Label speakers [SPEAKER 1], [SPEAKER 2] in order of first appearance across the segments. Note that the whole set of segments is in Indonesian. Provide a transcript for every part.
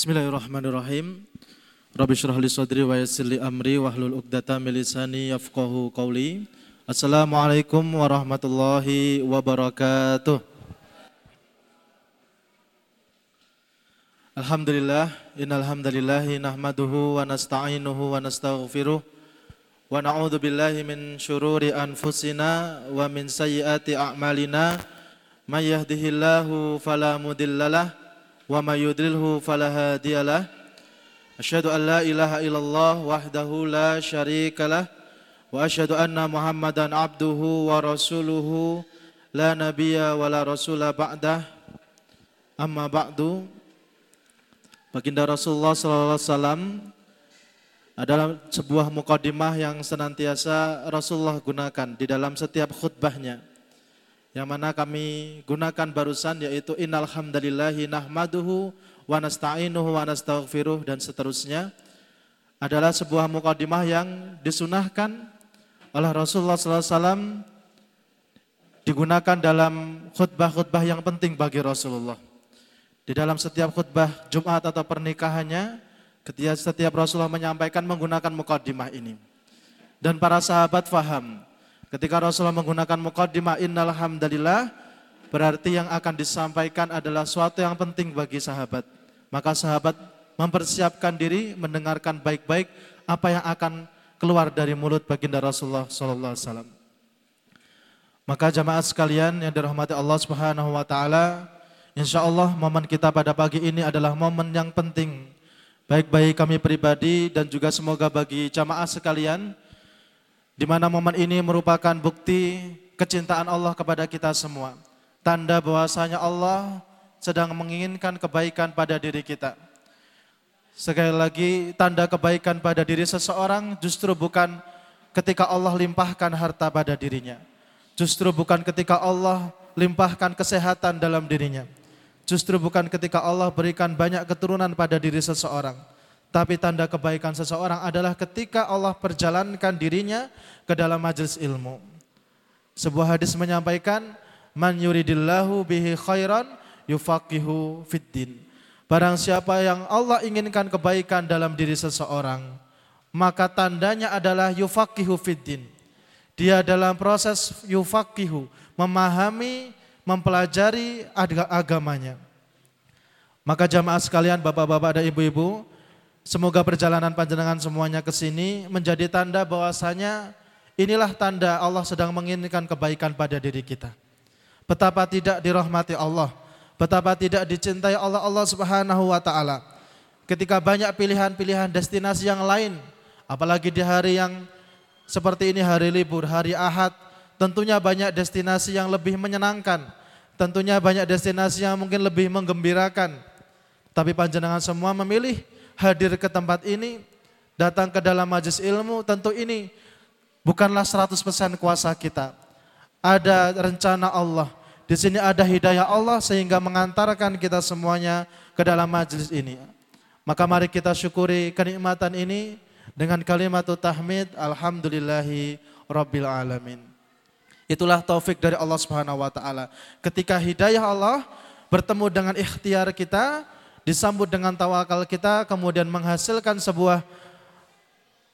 [SPEAKER 1] Bismillahirrahmanirrahim. Rabbi syrah li sadri wa yassir li amri wahlul 'uqdatam min lisani yafqahu qawli. Assalamualaikum warahmatullahi wabarakatuh. Alhamdulillah, innal hamdalillah nahmaduhu wa nasta'inuhu wa nastaghfiruh wa na'udzu billahi min syururi anfusina wa min sayyiati a'malina may yahdihillahu fala mudhillalah may yudlilhu fala hadiyalah asyhadu an la ilaha illallah wahdahu la syarikalah wa asyhadu anna muhammadan abduhu wa rasuluhu. La nabiyya wa la rasula ba'dah. Amma ba'du. Baginda Rasulullah sallallahu alaihi wasallam adalah sebuah mukadimah yang senantiasa Rasulullah gunakan di dalam setiap khutbahnya. Yang mana kami gunakan barusan yaitu innal hamdalillahi nahmaduhu wa nasta'inuhu wa nastaghfiruh dan seterusnya adalah sebuah mukadimah yang disunahkan oleh Rasulullah SAW digunakan dalam khutbah-khutbah yang penting bagi Rasulullah. Di dalam setiap khutbah Jumat atau pernikahannya, Ketika setiap Rasulullah menyampaikan menggunakan mukaddimah ini. Dan para sahabat faham. Ketika Rasulullah menggunakan mukaddimah innal hamdalillah berarti yang akan disampaikan adalah suatu yang penting bagi sahabat. Maka sahabat mempersiapkan diri mendengarkan baik-baik apa yang akan keluar dari mulut baginda Rasulullah sallallahu alaihi wasallam. Maka jamaah sekalian yang dirahmati Allah Subhanahu wa taala, insyaallah momen kita pada pagi ini adalah momen yang penting Baik bagi kami pribadi dan juga semoga bagi jamaah sekalian di mana momen ini merupakan bukti kecintaan Allah kepada kita semua. Tanda bahwasanya Allah sedang menginginkan kebaikan pada diri kita. Sekali lagi, tanda kebaikan pada diri seseorang justru bukan ketika Allah limpahkan harta pada dirinya. Justru bukan ketika Allah limpahkan kesehatan dalam dirinya Justru bukan ketika Allah berikan banyak keturunan pada diri seseorang. Tapi tanda kebaikan seseorang adalah ketika Allah perjalankan dirinya ke dalam majelis ilmu. Sebuah hadis menyampaikan, Man yuridillahu bihi khairan yufaqihu fiddin. Barang siapa yang Allah inginkan kebaikan dalam diri seseorang, maka tandanya adalah yufaqihu fiddin. Dia dalam proses yufaqihu, memahami mempelajari agamanya. Maka jamaah sekalian, bapak-bapak dan ibu-ibu, semoga perjalanan panjenengan semuanya ke sini menjadi tanda bahwasanya inilah tanda Allah sedang menginginkan kebaikan pada diri kita. Betapa tidak dirahmati Allah, betapa tidak dicintai Allah Allah Subhanahu wa taala. Ketika banyak pilihan-pilihan destinasi yang lain, apalagi di hari yang seperti ini hari libur, hari Ahad, tentunya banyak destinasi yang lebih menyenangkan Tentunya banyak destinasi yang mungkin lebih menggembirakan. Tapi panjenengan semua memilih hadir ke tempat ini, datang ke dalam majlis ilmu, tentu ini bukanlah 100% kuasa kita. Ada rencana Allah. Di sini ada hidayah Allah sehingga mengantarkan kita semuanya ke dalam majlis ini. Maka mari kita syukuri kenikmatan ini dengan kalimat tahmid alhamdulillahi rabbil alamin. Itulah taufik dari Allah Subhanahu wa taala. Ketika hidayah Allah bertemu dengan ikhtiar kita, disambut dengan tawakal kita, kemudian menghasilkan sebuah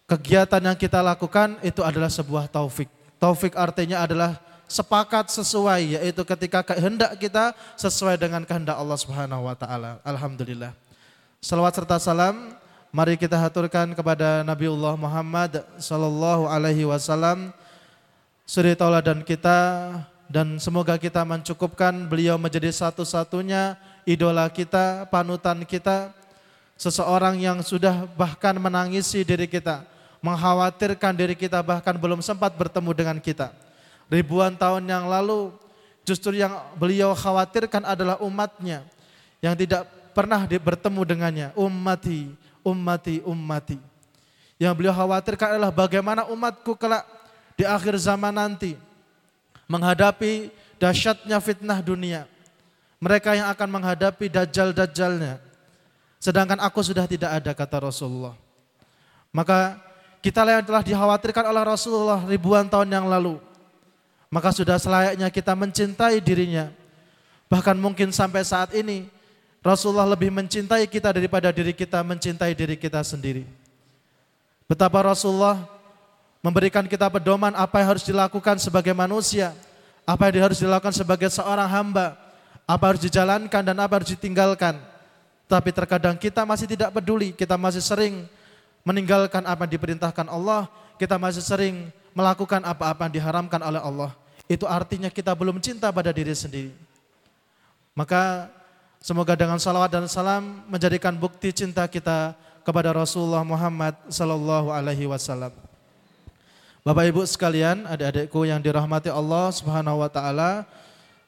[SPEAKER 1] kegiatan yang kita lakukan itu adalah sebuah taufik. Taufik artinya adalah sepakat sesuai yaitu ketika kehendak kita sesuai dengan kehendak Allah Subhanahu wa taala. Alhamdulillah. Salawat serta salam mari kita haturkan kepada Nabiullah Muhammad sallallahu alaihi wasallam suri tauladan kita dan semoga kita mencukupkan beliau menjadi satu-satunya idola kita, panutan kita, seseorang yang sudah bahkan menangisi diri kita, mengkhawatirkan diri kita bahkan belum sempat bertemu dengan kita. Ribuan tahun yang lalu justru yang beliau khawatirkan adalah umatnya yang tidak pernah bertemu dengannya. Ummati, ummati, ummati. Yang beliau khawatirkan adalah bagaimana umatku kelak di akhir zaman nanti menghadapi dahsyatnya fitnah dunia. Mereka yang akan menghadapi dajjal-dajjalnya. Sedangkan aku sudah tidak ada kata Rasulullah. Maka kita yang telah dikhawatirkan oleh Rasulullah ribuan tahun yang lalu. Maka sudah selayaknya kita mencintai dirinya. Bahkan mungkin sampai saat ini Rasulullah lebih mencintai kita daripada diri kita mencintai diri kita sendiri. Betapa Rasulullah memberikan kita pedoman apa yang harus dilakukan sebagai manusia, apa yang harus dilakukan sebagai seorang hamba, apa harus dijalankan dan apa harus ditinggalkan. Tapi terkadang kita masih tidak peduli, kita masih sering meninggalkan apa yang diperintahkan Allah, kita masih sering melakukan apa-apa yang diharamkan oleh Allah. Itu artinya kita belum cinta pada diri sendiri. Maka semoga dengan salawat dan salam menjadikan bukti cinta kita kepada Rasulullah Muhammad sallallahu alaihi wasallam. Bapak Ibu sekalian, adik-adikku yang dirahmati Allah Subhanahu wa taala,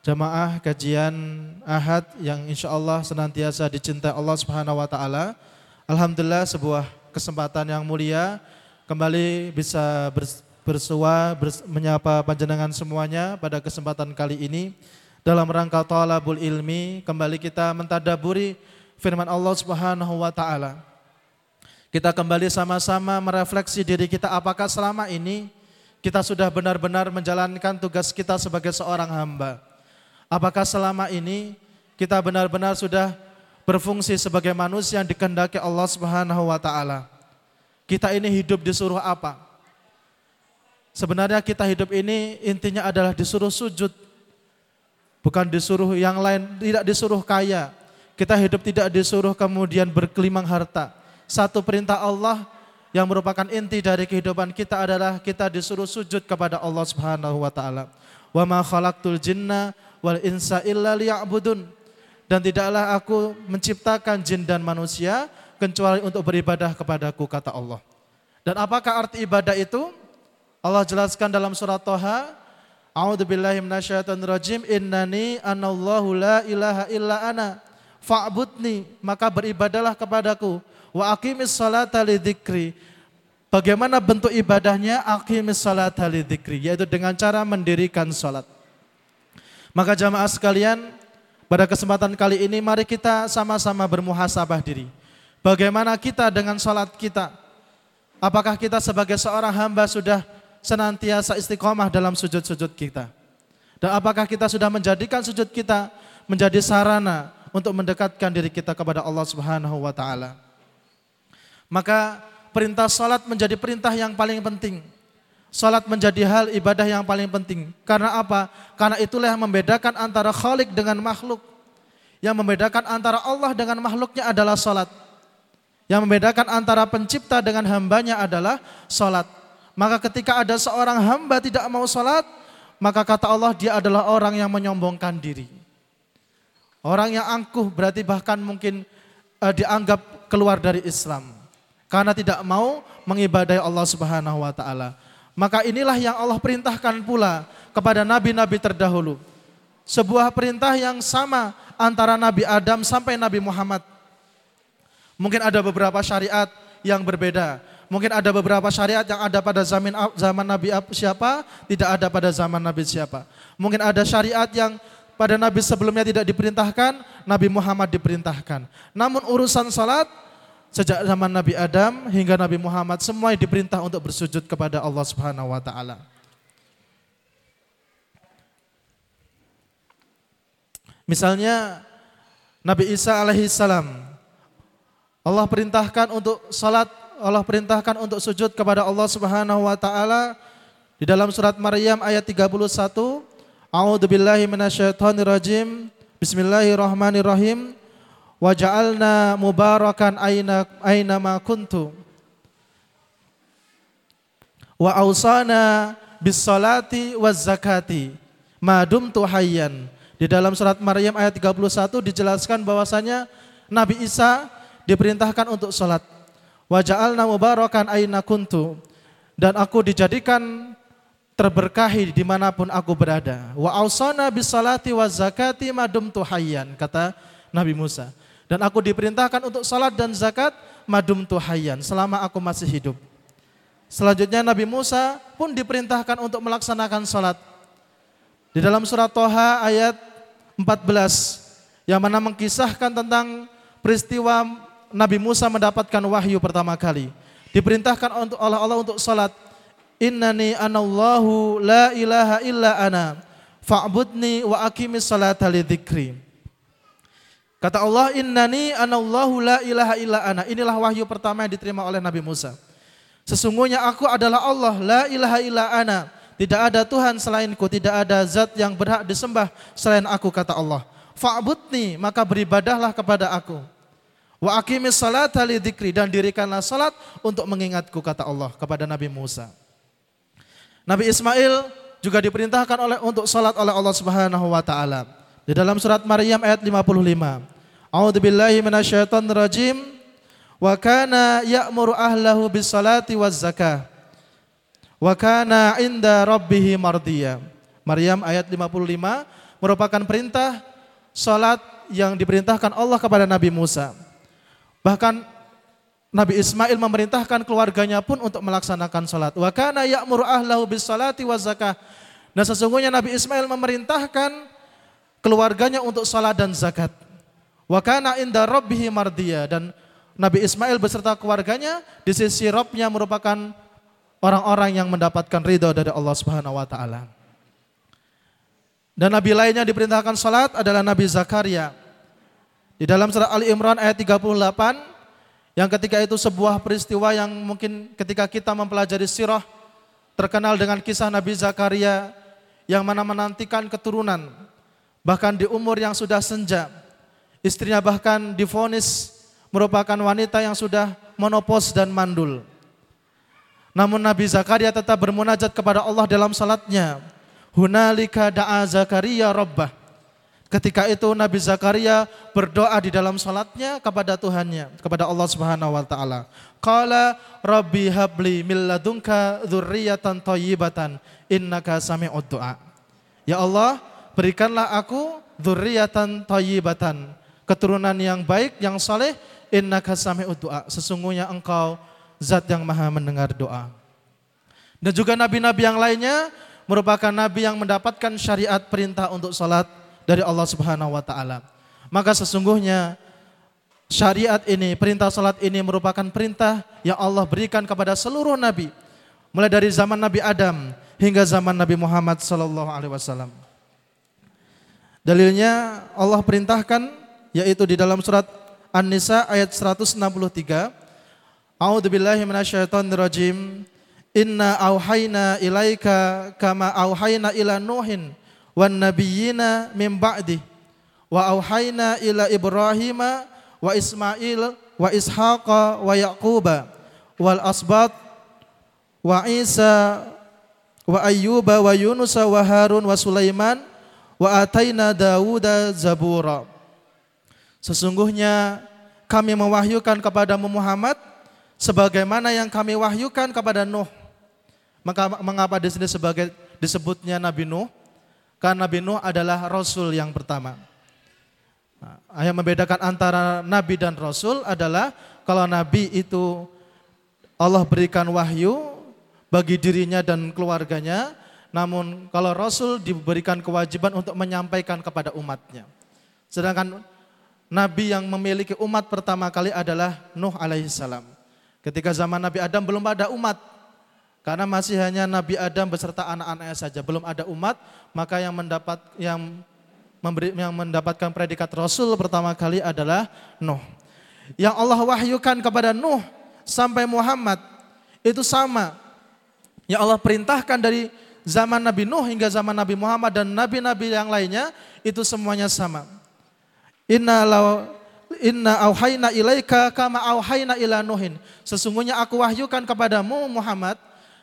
[SPEAKER 1] jamaah kajian Ahad yang insya Allah senantiasa dicintai Allah Subhanahu wa taala. Alhamdulillah sebuah kesempatan yang mulia kembali bisa bersua bers, menyapa panjenengan semuanya pada kesempatan kali ini dalam rangka talabul ilmi kembali kita mentadaburi firman Allah Subhanahu wa taala. Kita kembali sama-sama merefleksi diri kita apakah selama ini kita sudah benar-benar menjalankan tugas kita sebagai seorang hamba. Apakah selama ini kita benar-benar sudah berfungsi sebagai manusia yang dikehendaki Allah Subhanahu wa taala? Kita ini hidup disuruh apa? Sebenarnya kita hidup ini intinya adalah disuruh sujud. Bukan disuruh yang lain, tidak disuruh kaya. Kita hidup tidak disuruh kemudian berkelimang harta satu perintah Allah yang merupakan inti dari kehidupan kita adalah kita disuruh sujud kepada Allah Subhanahu wa taala. Wa ma khalaqtul jinna wal insa illa liya'budun. Dan tidaklah aku menciptakan jin dan manusia kecuali untuk beribadah kepadaku kata Allah. Dan apakah arti ibadah itu? Allah jelaskan dalam surat Toha, A'udzu billahi minasyaitonir rajim, innani anallahu la ilaha illa ana fa'budni, maka beribadalah kepadaku Wa aqimis salata lidzikri. Bagaimana bentuk ibadahnya? Aqimis salata lidzikri, yaitu dengan cara mendirikan salat. Maka jamaah sekalian, pada kesempatan kali ini mari kita sama-sama bermuhasabah diri. Bagaimana kita dengan salat kita? Apakah kita sebagai seorang hamba sudah senantiasa istiqomah dalam sujud-sujud kita? Dan apakah kita sudah menjadikan sujud kita menjadi sarana untuk mendekatkan diri kita kepada Allah Subhanahu wa taala? Maka perintah salat menjadi perintah yang paling penting. Salat menjadi hal ibadah yang paling penting. Karena apa? Karena itulah yang membedakan antara khalik dengan makhluk. Yang membedakan antara Allah dengan makhluknya adalah salat. Yang membedakan antara pencipta dengan hambanya adalah salat. Maka ketika ada seorang hamba tidak mau salat, maka kata Allah dia adalah orang yang menyombongkan diri. Orang yang angkuh berarti bahkan mungkin uh, dianggap keluar dari Islam karena tidak mau mengibadai Allah Subhanahu wa taala. Maka inilah yang Allah perintahkan pula kepada nabi-nabi terdahulu. Sebuah perintah yang sama antara Nabi Adam sampai Nabi Muhammad. Mungkin ada beberapa syariat yang berbeda. Mungkin ada beberapa syariat yang ada pada zaman zaman Nabi siapa, tidak ada pada zaman Nabi siapa. Mungkin ada syariat yang pada Nabi sebelumnya tidak diperintahkan, Nabi Muhammad diperintahkan. Namun urusan salat Sejak zaman Nabi Adam hingga Nabi Muhammad semua diperintah untuk bersujud kepada Allah Subhanahu wa taala. Misalnya Nabi Isa alaihi salam Allah perintahkan untuk salat, Allah perintahkan untuk sujud kepada Allah Subhanahu wa taala. Di dalam surat Maryam ayat 31 A'udzu billahi minasyaitonir rajim Bismillahirrahmanirrahim wa ja'alna mubarakan aina aina ma kuntu. Wa ausana bis salati waz zakati ma dumtu hayyan. Di dalam surat Maryam ayat 31 dijelaskan bahwasanya Nabi Isa diperintahkan untuk salat. Wa ja'alna mubarakan aina kuntu. Dan aku dijadikan terberkahi di mana pun aku berada. Wa ausana bis salati waz zakati ma dumtu kata Nabi Musa dan aku diperintahkan untuk salat dan zakat madum tuhayan selama aku masih hidup. Selanjutnya Nabi Musa pun diperintahkan untuk melaksanakan salat. Di dalam surat Toha ayat 14 yang mana mengkisahkan tentang peristiwa Nabi Musa mendapatkan wahyu pertama kali. Diperintahkan untuk Allah Allah untuk salat. Innani anallahu la ilaha illa ana fa'budni wa aqimis salata li. Kata Allah, "Innani anallahu la ilaha illa ana." Inilah wahyu pertama yang diterima oleh Nabi Musa. Sesungguhnya aku adalah Allah, la ilaha illa ana. Tidak ada Tuhan selainku, tidak ada zat yang berhak disembah selain aku kata Allah. Fa'budni, maka beribadahlah kepada aku. Wa aqimis salata li dan dirikanlah salat untuk mengingatku kata Allah kepada Nabi Musa. Nabi Ismail juga diperintahkan oleh untuk salat oleh Allah Subhanahu wa taala. Di dalam surat Maryam ayat 55. A'udzu billahi minasyaitonir rajim. Wa kana ya'muru ahlahu bis salati waz zakah. Wa kana inda rabbih mardiya. Maryam ayat 55 merupakan perintah salat yang diperintahkan Allah kepada Nabi Musa. Bahkan Nabi Ismail memerintahkan keluarganya pun untuk melaksanakan salat. Wa kana ya'muru ahlahu bis salati wa zakah. Dan sesungguhnya Nabi Ismail memerintahkan keluarganya untuk salat dan zakat. Wa kana inda rabbihi mardiya dan Nabi Ismail beserta keluarganya di sisi Rabbnya merupakan orang-orang yang mendapatkan ridho dari Allah Subhanahu wa taala. Dan nabi lainnya diperintahkan salat adalah Nabi Zakaria. Di dalam surat Ali Imran ayat 38 yang ketika itu sebuah peristiwa yang mungkin ketika kita mempelajari sirah terkenal dengan kisah Nabi Zakaria yang mana menantikan keturunan bahkan di umur yang sudah senja. Istrinya bahkan difonis merupakan wanita yang sudah monopos dan mandul. Namun Nabi Zakaria tetap bermunajat kepada Allah dalam salatnya. Hunalika da'a Zakaria rabbah. Ketika itu Nabi Zakaria berdoa di dalam salatnya kepada Tuhannya, kepada Allah Subhanahu wa taala. Qala rabbi habli min ladunka dzurriyyatan thayyibatan innaka sami'ud du'a. Ya Allah, berikanlah aku dzurriyyatan thayyibatan, keturunan yang baik, yang saleh, innaka sami'ud du'a. Sesungguhnya engkau zat yang maha mendengar doa. Dan juga nabi-nabi yang lainnya merupakan nabi yang mendapatkan syariat perintah untuk salat dari Allah Subhanahu wa taala. Maka sesungguhnya syariat ini, perintah salat ini merupakan perintah yang Allah berikan kepada seluruh nabi. Mulai dari zaman Nabi Adam hingga zaman Nabi Muhammad sallallahu alaihi wasallam. Dalilnya Allah perintahkan yaitu di dalam surat An-Nisa ayat 163. A'udzu billahi minasyaitonir rajim. Inna auhayna ilaika kama auhayna ila Nuhin wan nabiyina min ba'di wa auhayna ila Ibrahim wa Ismail wa Ishaqa wa Yaquba wal asbat wa Isa wa Ayyuba wa Yunus wa Harun wa Sulaiman wa ataina Dawuda zabura Sesungguhnya kami mewahyukan kepada Muhammad sebagaimana yang kami wahyukan kepada Nuh. Maka mengapa di sini sebagai disebutnya Nabi Nuh? Karena Nabi Nuh adalah Rasul yang pertama. Nah, yang membedakan antara Nabi dan Rasul adalah kalau Nabi itu Allah berikan wahyu bagi dirinya dan keluarganya, namun kalau Rasul diberikan kewajiban untuk menyampaikan kepada umatnya. Sedangkan Nabi yang memiliki umat pertama kali adalah Nuh alaihissalam. Ketika zaman Nabi Adam belum ada umat, karena masih hanya Nabi Adam beserta anak-anaknya saja, belum ada umat, maka yang mendapat yang memberi yang mendapatkan predikat rasul pertama kali adalah Nuh. Yang Allah wahyukan kepada Nuh sampai Muhammad itu sama. Yang Allah perintahkan dari zaman Nabi Nuh hingga zaman Nabi Muhammad dan nabi-nabi yang lainnya itu semuanya sama. Inna law inna auhayna ilaika kama auhayna ila nuhin. Sesungguhnya aku wahyukan kepadamu Muhammad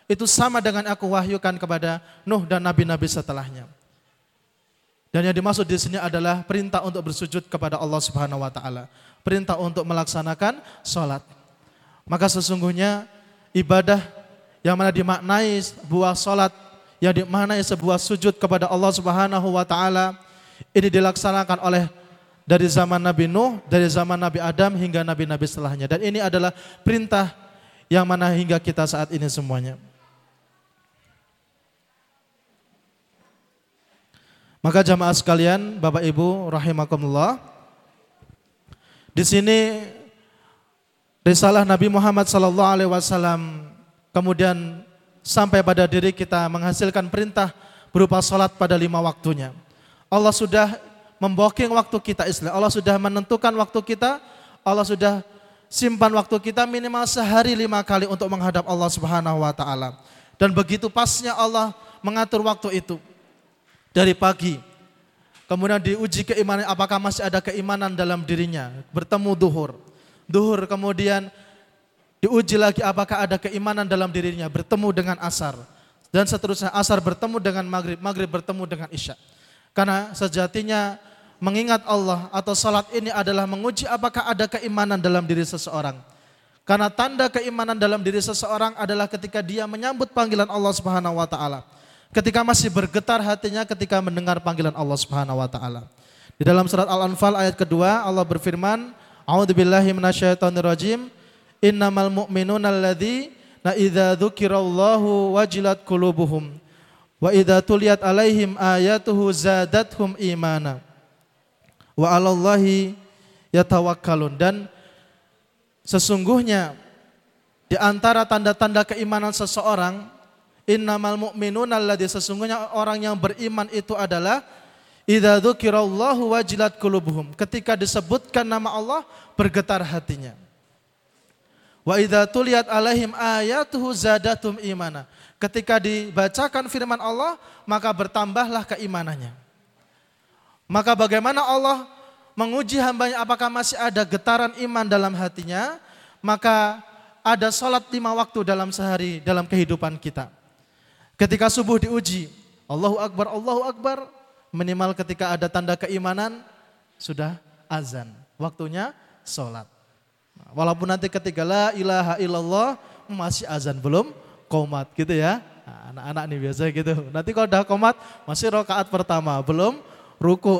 [SPEAKER 1] itu sama dengan aku wahyukan kepada Nuh dan nabi-nabi setelahnya. Dan yang dimaksud di sini adalah perintah untuk bersujud kepada Allah Subhanahu wa taala, perintah untuk melaksanakan sholat. Maka sesungguhnya ibadah yang mana dimaknai sebuah sholat, yang dimaknai sebuah sujud kepada Allah Subhanahu wa taala ini dilaksanakan oleh dari zaman Nabi Nuh, dari zaman Nabi Adam hingga nabi-nabi setelahnya. Dan ini adalah perintah yang mana hingga kita saat ini semuanya. Maka jamaah sekalian, Bapak Ibu rahimakumullah. Di sini risalah Nabi Muhammad sallallahu alaihi wasallam kemudian sampai pada diri kita menghasilkan perintah berupa salat pada lima waktunya. Allah sudah memboking waktu kita Islam. Allah sudah menentukan waktu kita, Allah sudah simpan waktu kita minimal sehari lima kali untuk menghadap Allah Subhanahu wa taala. Dan begitu pasnya Allah mengatur waktu itu dari pagi. Kemudian diuji keimanan apakah masih ada keimanan dalam dirinya. Bertemu duhur. Duhur kemudian diuji lagi apakah ada keimanan dalam dirinya. Bertemu dengan asar. Dan seterusnya asar bertemu dengan maghrib. Maghrib bertemu dengan isya. Karena sejatinya mengingat Allah atau salat ini adalah menguji apakah ada keimanan dalam diri seseorang. Karena tanda keimanan dalam diri seseorang adalah ketika dia menyambut panggilan Allah Subhanahu wa taala. Ketika masih bergetar hatinya ketika mendengar panggilan Allah Subhanahu wa taala. Di dalam surat Al-Anfal ayat kedua Allah berfirman, "A'udzubillahi minasyaitonirrajim. Innamal mu'minuna alladzina idza dzukirallahu wajilat qulubuhum Wa idza tuliyat alaihim ayatuhu zadathum imana. Wa 'alallahi yatawakkalun dan sesungguhnya di antara tanda-tanda keimanan seseorang innamal mu'minun alladzi sesungguhnya orang yang beriman itu adalah idza dzukirallahu wajilat qulubuhum ketika disebutkan nama Allah bergetar hatinya. Wa idza tuliyat alaihim ayatuhu zadatum imana. Ketika dibacakan firman Allah, maka bertambahlah keimanannya. Maka bagaimana Allah menguji hambanya apakah masih ada getaran iman dalam hatinya, maka ada sholat lima waktu dalam sehari dalam kehidupan kita. Ketika subuh diuji, Allahu Akbar, Allahu Akbar, minimal ketika ada tanda keimanan, sudah azan. Waktunya sholat. Walaupun nanti ketika la ilaha illallah masih azan belum komat gitu ya. Nah, anak-anak nih biasa gitu. Nanti kalau udah komat masih rokaat pertama, belum ruku.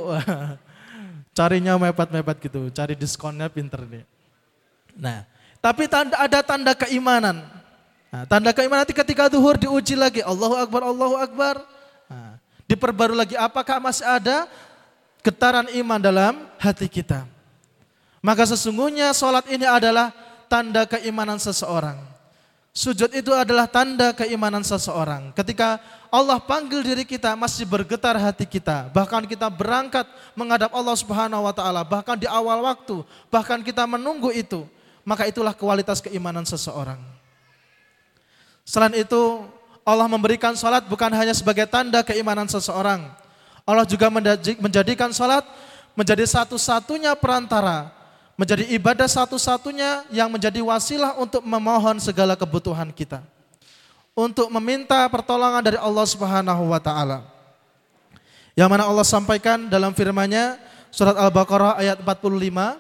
[SPEAKER 1] Carinya mepet-mepet gitu, cari diskonnya pinter nih. Nah, tapi tanda, ada tanda keimanan. Nah, tanda keimanan nanti ketika duhur diuji lagi, Allahu Akbar, Allahu Akbar. Nah, diperbarui lagi, apakah masih ada getaran iman dalam hati kita. Maka sesungguhnya sholat ini adalah tanda keimanan seseorang. Sujud itu adalah tanda keimanan seseorang. Ketika Allah panggil diri kita masih bergetar hati kita, bahkan kita berangkat menghadap Allah Subhanahu wa taala, bahkan di awal waktu, bahkan kita menunggu itu, maka itulah kualitas keimanan seseorang. Selain itu, Allah memberikan salat bukan hanya sebagai tanda keimanan seseorang. Allah juga menjadikan salat menjadi satu-satunya perantara menjadi ibadah satu-satunya yang menjadi wasilah untuk memohon segala kebutuhan kita. Untuk meminta pertolongan dari Allah Subhanahu wa taala. Yang mana Allah sampaikan dalam firman-Nya surat Al-Baqarah ayat 45,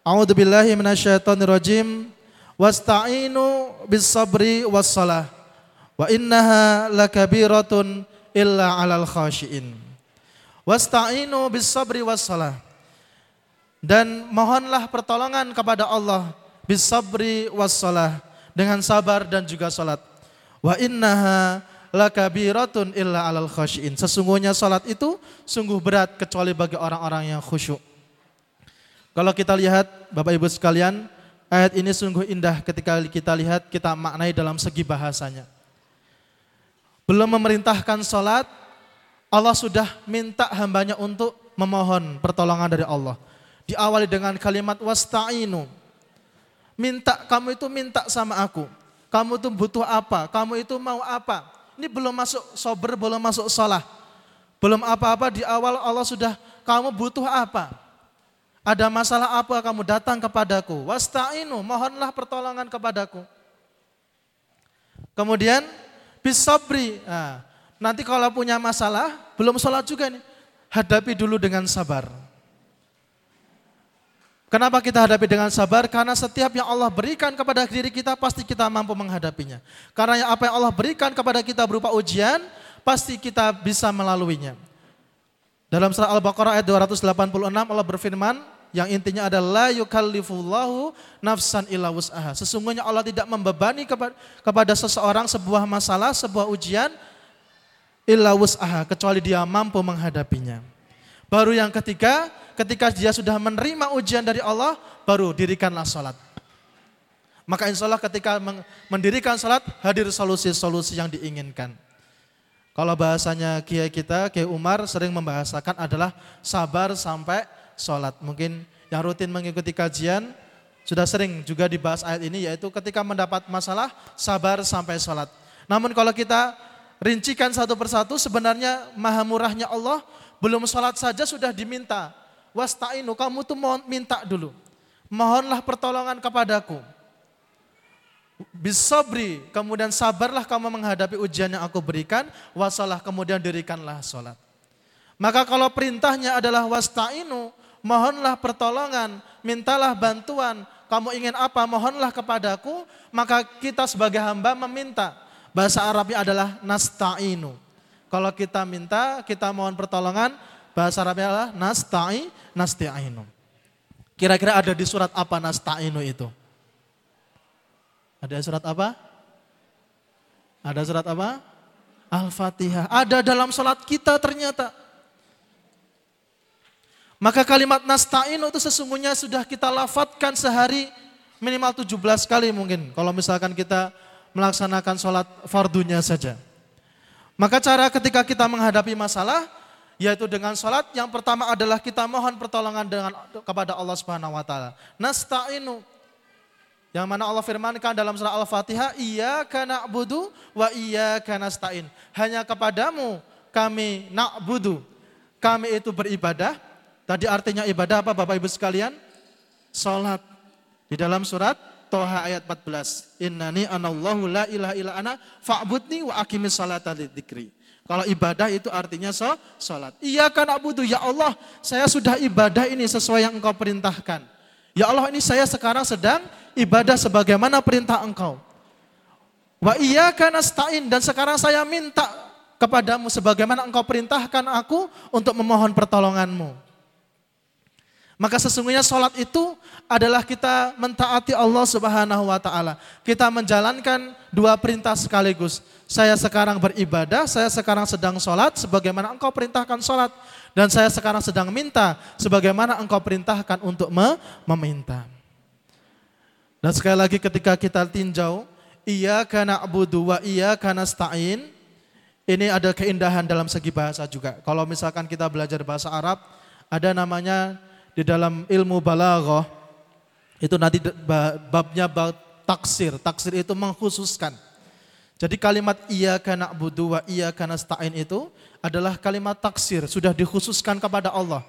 [SPEAKER 1] A'udzu billahi minasyaitonir rajim. Wasta'inu bis sabri was salah. Wa innaha lakabiratun illa 'alal khashiin. Wasta'inu bis sabri was salah dan mohonlah pertolongan kepada Allah bisabri wassalah dengan sabar dan juga salat. Wa innaha lakabiratun illa alal khasyin. Sesungguhnya salat itu sungguh berat kecuali bagi orang-orang yang khusyuk. Kalau kita lihat Bapak Ibu sekalian, ayat ini sungguh indah ketika kita lihat, kita maknai dalam segi bahasanya. Belum memerintahkan salat, Allah sudah minta hambanya untuk memohon pertolongan dari Allah diawali dengan kalimat wasta'inu. Minta, kamu itu minta sama aku. Kamu itu butuh apa? Kamu itu mau apa? Ini belum masuk sober, belum masuk salah. Belum apa-apa di awal Allah sudah, kamu butuh apa? Ada masalah apa kamu datang kepadaku? Wasta'inu, mohonlah pertolongan kepadaku. Kemudian bisabri. Nah, nanti kalau punya masalah, belum sholat juga nih. Hadapi dulu dengan sabar. Kenapa kita hadapi dengan sabar? Karena setiap yang Allah berikan kepada diri kita pasti kita mampu menghadapinya. Karena apa yang Allah berikan kepada kita berupa ujian, pasti kita bisa melaluinya. Dalam surah Al-Baqarah ayat 286 Allah berfirman, yang intinya adalah yukallifullahu nafsan illa wus'aha. Sesungguhnya Allah tidak membebani kepada, seseorang sebuah masalah, sebuah ujian illa wus'aha kecuali dia mampu menghadapinya. Baru yang ketiga, ketika dia sudah menerima ujian dari Allah, baru dirikanlah sholat. Maka insya Allah ketika mendirikan sholat, hadir solusi-solusi yang diinginkan. Kalau bahasanya kiai kita, Kiai Umar sering membahasakan adalah sabar sampai sholat. Mungkin yang rutin mengikuti kajian sudah sering juga dibahas ayat ini yaitu ketika mendapat masalah sabar sampai sholat. Namun kalau kita rincikan satu persatu sebenarnya maha murahnya Allah belum sholat saja sudah diminta. Wasta'inu, kamu tuh mohon minta dulu. Mohonlah pertolongan kepadaku. Bisobri, kemudian sabarlah kamu menghadapi ujian yang aku berikan. Wasalah, kemudian dirikanlah sholat. Maka kalau perintahnya adalah wasta'inu, mohonlah pertolongan, mintalah bantuan. Kamu ingin apa, mohonlah kepadaku. Maka kita sebagai hamba meminta. Bahasa Arabnya adalah nasta'inu. Kalau kita minta, kita mohon pertolongan, bahasa Arabnya adalah nasta'i, nasti'inu. Kira-kira ada di surat apa nasta'inu itu? Ada surat apa? Ada surat apa? Al-Fatihah. Ada dalam sholat kita ternyata. Maka kalimat nasta'inu itu sesungguhnya sudah kita lafatkan sehari minimal 17 kali mungkin. Kalau misalkan kita melaksanakan sholat fardunya saja. Maka cara ketika kita menghadapi masalah yaitu dengan sholat yang pertama adalah kita mohon pertolongan dengan kepada Allah Subhanahu wa taala. Nasta'inu yang mana Allah firmankan dalam surah Al-Fatihah, "Iya karena budu wa iya karena stain." Hanya kepadamu kami na'budu. Kami itu beribadah. Tadi artinya ibadah apa Bapak Ibu sekalian? Salat. Di dalam surat Toha ayat 14. Innani anallahu la ilaha illa ana fa'budni wa aqimis salata lidzikri. Kalau ibadah itu artinya so, salat. Iya kan abudu ya Allah, saya sudah ibadah ini sesuai yang engkau perintahkan. Ya Allah ini saya sekarang sedang ibadah sebagaimana perintah engkau. Wa iya nasta'in dan sekarang saya minta kepadamu sebagaimana engkau perintahkan aku untuk memohon pertolonganmu. Maka sesungguhnya sholat itu adalah kita mentaati Allah subhanahu wa ta'ala. Kita menjalankan dua perintah sekaligus. Saya sekarang beribadah, saya sekarang sedang sholat sebagaimana engkau perintahkan sholat. Dan saya sekarang sedang minta sebagaimana engkau perintahkan untuk meminta. Dan sekali lagi ketika kita tinjau, iya karena abudu wa iya karena stain, ini ada keindahan dalam segi bahasa juga. Kalau misalkan kita belajar bahasa Arab, ada namanya di dalam ilmu balaghah itu nanti babnya bab taksir. Taksir itu mengkhususkan. Jadi kalimat iya kana budu wa iya kana stain itu adalah kalimat taksir, sudah dikhususkan kepada Allah.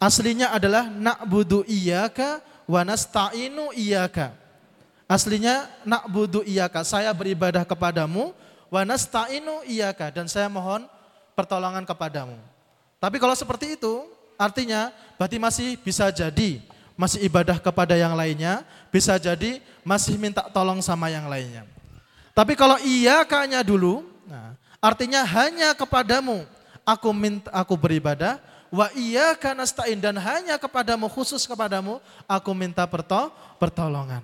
[SPEAKER 1] Aslinya adalah na'budu iyyaka wa nasta'inu iyyaka. Aslinya na'budu iyyaka, saya beribadah kepadamu wa nasta'inu iyyaka dan saya mohon pertolongan kepadamu. Tapi kalau seperti itu, Artinya berarti masih bisa jadi masih ibadah kepada yang lainnya, bisa jadi masih minta tolong sama yang lainnya. Tapi kalau iya kayaknya dulu, nah, artinya hanya kepadamu aku minta aku beribadah, wa iya karena stain dan hanya kepadamu khusus kepadamu aku minta perto, pertolongan.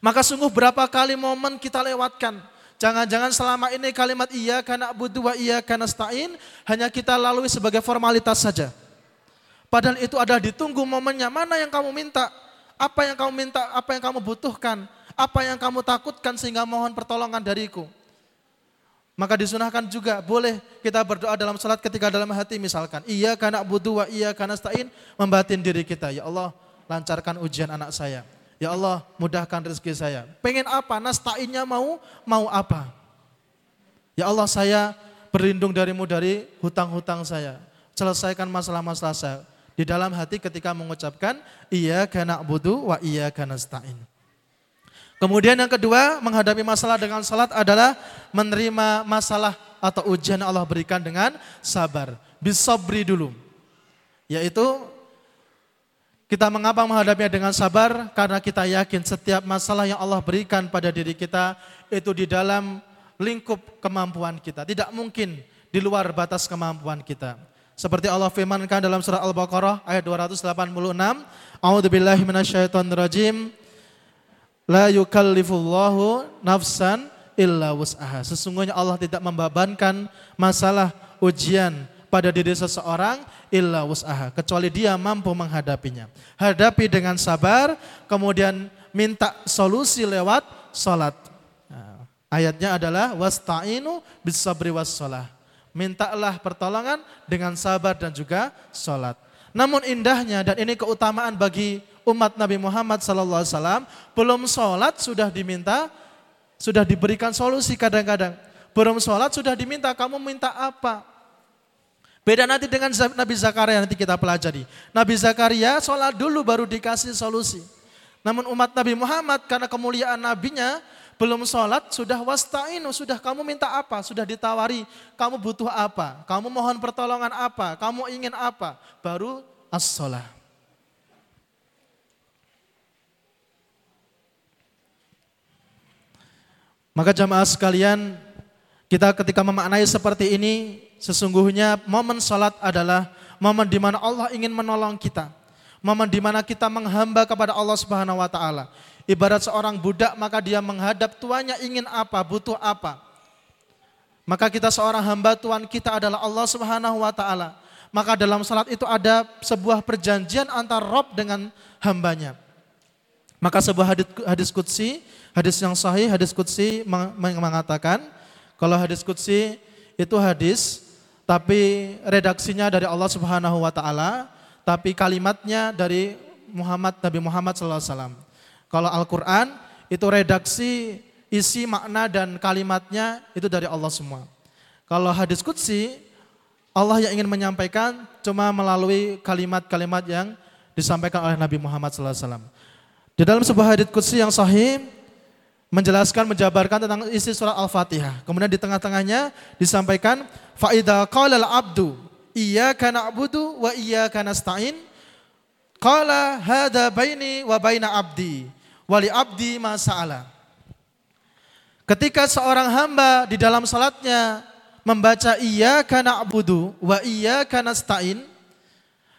[SPEAKER 1] Maka sungguh berapa kali momen kita lewatkan Jangan-jangan selama ini kalimat iya karena butuh wa iya karena stain hanya kita lalui sebagai formalitas saja. Padahal itu adalah ditunggu momennya. Mana yang kamu minta? Apa yang kamu minta? Apa yang kamu butuhkan? Apa yang kamu takutkan sehingga mohon pertolongan dariku? Maka disunahkan juga boleh kita berdoa dalam salat ketika dalam hati misalkan. Iya karena butuh wa iya karena stain membatin diri kita. Ya Allah lancarkan ujian anak saya. Ya Allah, mudahkan rezeki saya. Pengen apa? Nastainnya mau, mau apa? Ya Allah, saya berlindung darimu dari hutang-hutang saya. Selesaikan masalah-masalah saya. Di dalam hati ketika mengucapkan, iya karena budu wa iya karena stain. Kemudian yang kedua, menghadapi masalah dengan salat adalah menerima masalah atau ujian Allah berikan dengan sabar. Bisobri dulu. Yaitu kita mengapa menghadapinya dengan sabar? Karena kita yakin setiap masalah yang Allah berikan pada diri kita itu di dalam lingkup kemampuan kita. Tidak mungkin di luar batas kemampuan kita. Seperti Allah firmankan dalam surah Al-Baqarah ayat 286, A'udzubillahi minasyaitonirrajim. La yukallifullahu nafsan illa wus'aha. Sesungguhnya Allah tidak membebankan masalah ujian pada diri seseorang illa wus'aha. Kecuali dia mampu menghadapinya. Hadapi dengan sabar, kemudian minta solusi lewat sholat. Nah, Ayatnya adalah wasta'inu bisabri wassalah. Mintalah pertolongan dengan sabar dan juga sholat. Namun indahnya dan ini keutamaan bagi umat Nabi Muhammad SAW, belum sholat sudah diminta, sudah diberikan solusi kadang-kadang. Belum sholat sudah diminta, kamu minta apa? Beda nanti dengan Nabi Zakaria nanti kita pelajari. Nabi Zakaria sholat dulu baru dikasih solusi. Namun umat Nabi Muhammad karena kemuliaan nabinya belum sholat sudah wasta'inu, sudah kamu minta apa, sudah ditawari, kamu butuh apa, kamu mohon pertolongan apa, kamu ingin apa, baru as-sholah. Maka jamaah sekalian, kita ketika memaknai seperti ini, sesungguhnya momen sholat adalah momen di mana Allah ingin menolong kita. Momen di mana kita menghamba kepada Allah Subhanahu wa taala. Ibarat seorang budak maka dia menghadap tuannya ingin apa, butuh apa. Maka kita seorang hamba Tuhan kita adalah Allah Subhanahu wa taala. Maka dalam salat itu ada sebuah perjanjian antara Rob dengan hambanya. Maka sebuah hadis, hadis kutsi, hadis yang sahih, hadis kutsi mengatakan kalau hadis kutsi itu hadis tapi redaksinya dari Allah Subhanahu wa taala tapi kalimatnya dari Muhammad Nabi Muhammad SAW. Kalau Al-Quran itu redaksi isi makna dan kalimatnya itu dari Allah semua. Kalau hadis kutsi, Allah yang ingin menyampaikan cuma melalui kalimat-kalimat yang disampaikan oleh Nabi Muhammad SAW. Di dalam sebuah hadis kutsi yang sahih, menjelaskan, menjabarkan tentang isi surat Al-Fatihah. Kemudian di tengah-tengahnya disampaikan, Fa'idha qala al-abdu Iyyaka na'budu wa iyyaka nasta'in. Qala hadha baini wa baina abdi. Wali abdi ma sa'ala. Ketika seorang hamba di dalam salatnya membaca iyyaka na'budu wa iyyaka nasta'in,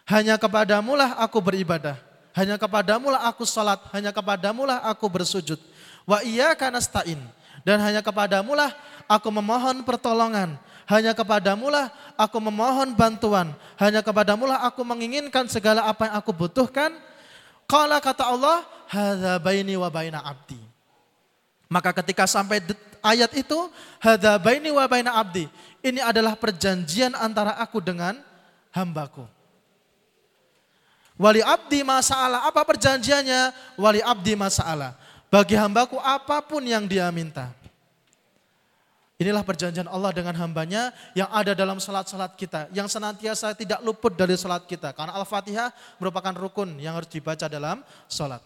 [SPEAKER 1] hanya kepadamulah aku beribadah. Hanya kepadamulah aku salat, hanya kepadamulah aku bersujud. Wa iyyaka nasta'in dan hanya kepadamulah aku memohon pertolongan. Hanya kepadamulah aku memohon bantuan. Hanya kepadamulah aku menginginkan segala apa yang aku butuhkan. Kala kata Allah, hadza baini wa baina abdi. Maka ketika sampai ayat itu, hadza baini wa baina abdi. Ini adalah perjanjian antara aku dengan hambaku. Wali abdi masalah. Apa perjanjiannya? Wali abdi masalah. Bagi hambaku apa pun yang dia minta. Inilah perjanjian Allah dengan hambanya yang ada dalam salat-salat kita. Yang senantiasa tidak luput dari salat kita. Karena Al-Fatihah merupakan rukun yang harus dibaca dalam salat.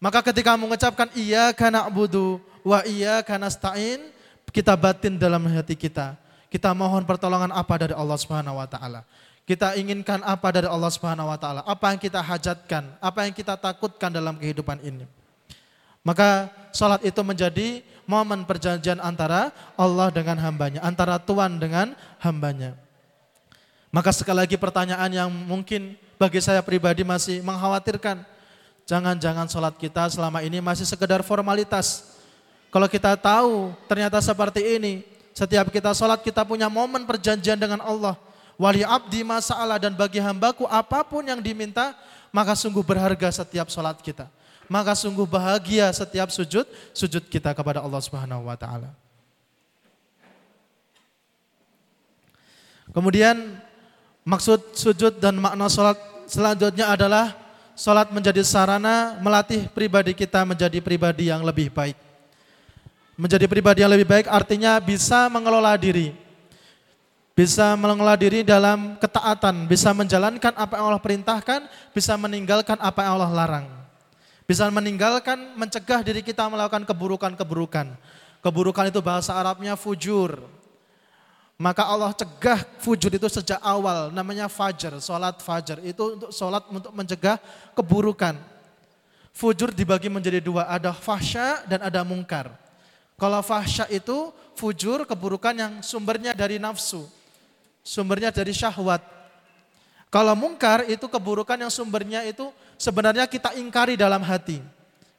[SPEAKER 1] Maka ketika mengucapkan iya karena budu wa iya karena stain, kita batin dalam hati kita. Kita mohon pertolongan apa dari Allah Subhanahu wa taala. Kita inginkan apa dari Allah Subhanahu wa taala? Apa yang kita hajatkan? Apa yang kita takutkan dalam kehidupan ini? Maka salat itu menjadi momen perjanjian antara Allah dengan hambanya, antara Tuhan dengan hambanya. Maka sekali lagi pertanyaan yang mungkin bagi saya pribadi masih mengkhawatirkan. Jangan-jangan sholat kita selama ini masih sekedar formalitas. Kalau kita tahu ternyata seperti ini, setiap kita sholat kita punya momen perjanjian dengan Allah. Wali abdi masalah dan bagi hambaku apa pun yang diminta, maka sungguh berharga setiap sholat kita maka sungguh bahagia setiap sujud sujud kita kepada Allah Subhanahu wa taala. Kemudian maksud sujud dan makna salat selanjutnya adalah salat menjadi sarana melatih pribadi kita menjadi pribadi yang lebih baik. Menjadi pribadi yang lebih baik artinya bisa mengelola diri. Bisa mengelola diri dalam ketaatan, bisa menjalankan apa yang Allah perintahkan, bisa meninggalkan apa yang Allah larang. Bisa meninggalkan, mencegah diri kita melakukan keburukan-keburukan. Keburukan itu bahasa Arabnya fujur. Maka Allah cegah fujur itu sejak awal, namanya fajar, sholat fajar. Itu untuk sholat untuk mencegah keburukan. Fujur dibagi menjadi dua, ada fahsya dan ada mungkar. Kalau fahsya itu fujur, keburukan yang sumbernya dari nafsu. Sumbernya dari syahwat. Kalau mungkar itu keburukan yang sumbernya itu sebenarnya kita ingkari dalam hati.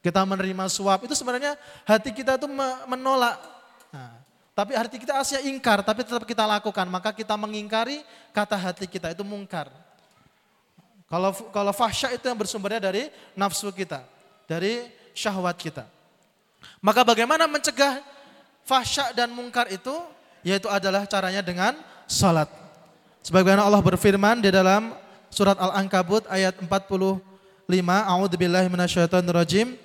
[SPEAKER 1] Kita menerima suap, itu sebenarnya hati kita itu menolak. Nah, tapi hati kita aslinya ingkar, tapi tetap kita lakukan. Maka kita mengingkari kata hati kita, itu mungkar. Kalau kalau fahsya itu yang bersumbernya dari nafsu kita, dari syahwat kita. Maka bagaimana mencegah fahsya dan mungkar itu yaitu adalah caranya dengan salat. Sebagaimana Allah berfirman di dalam surat Al-Ankabut ayat 45, A'udzubillahi minasyaitonirrajim.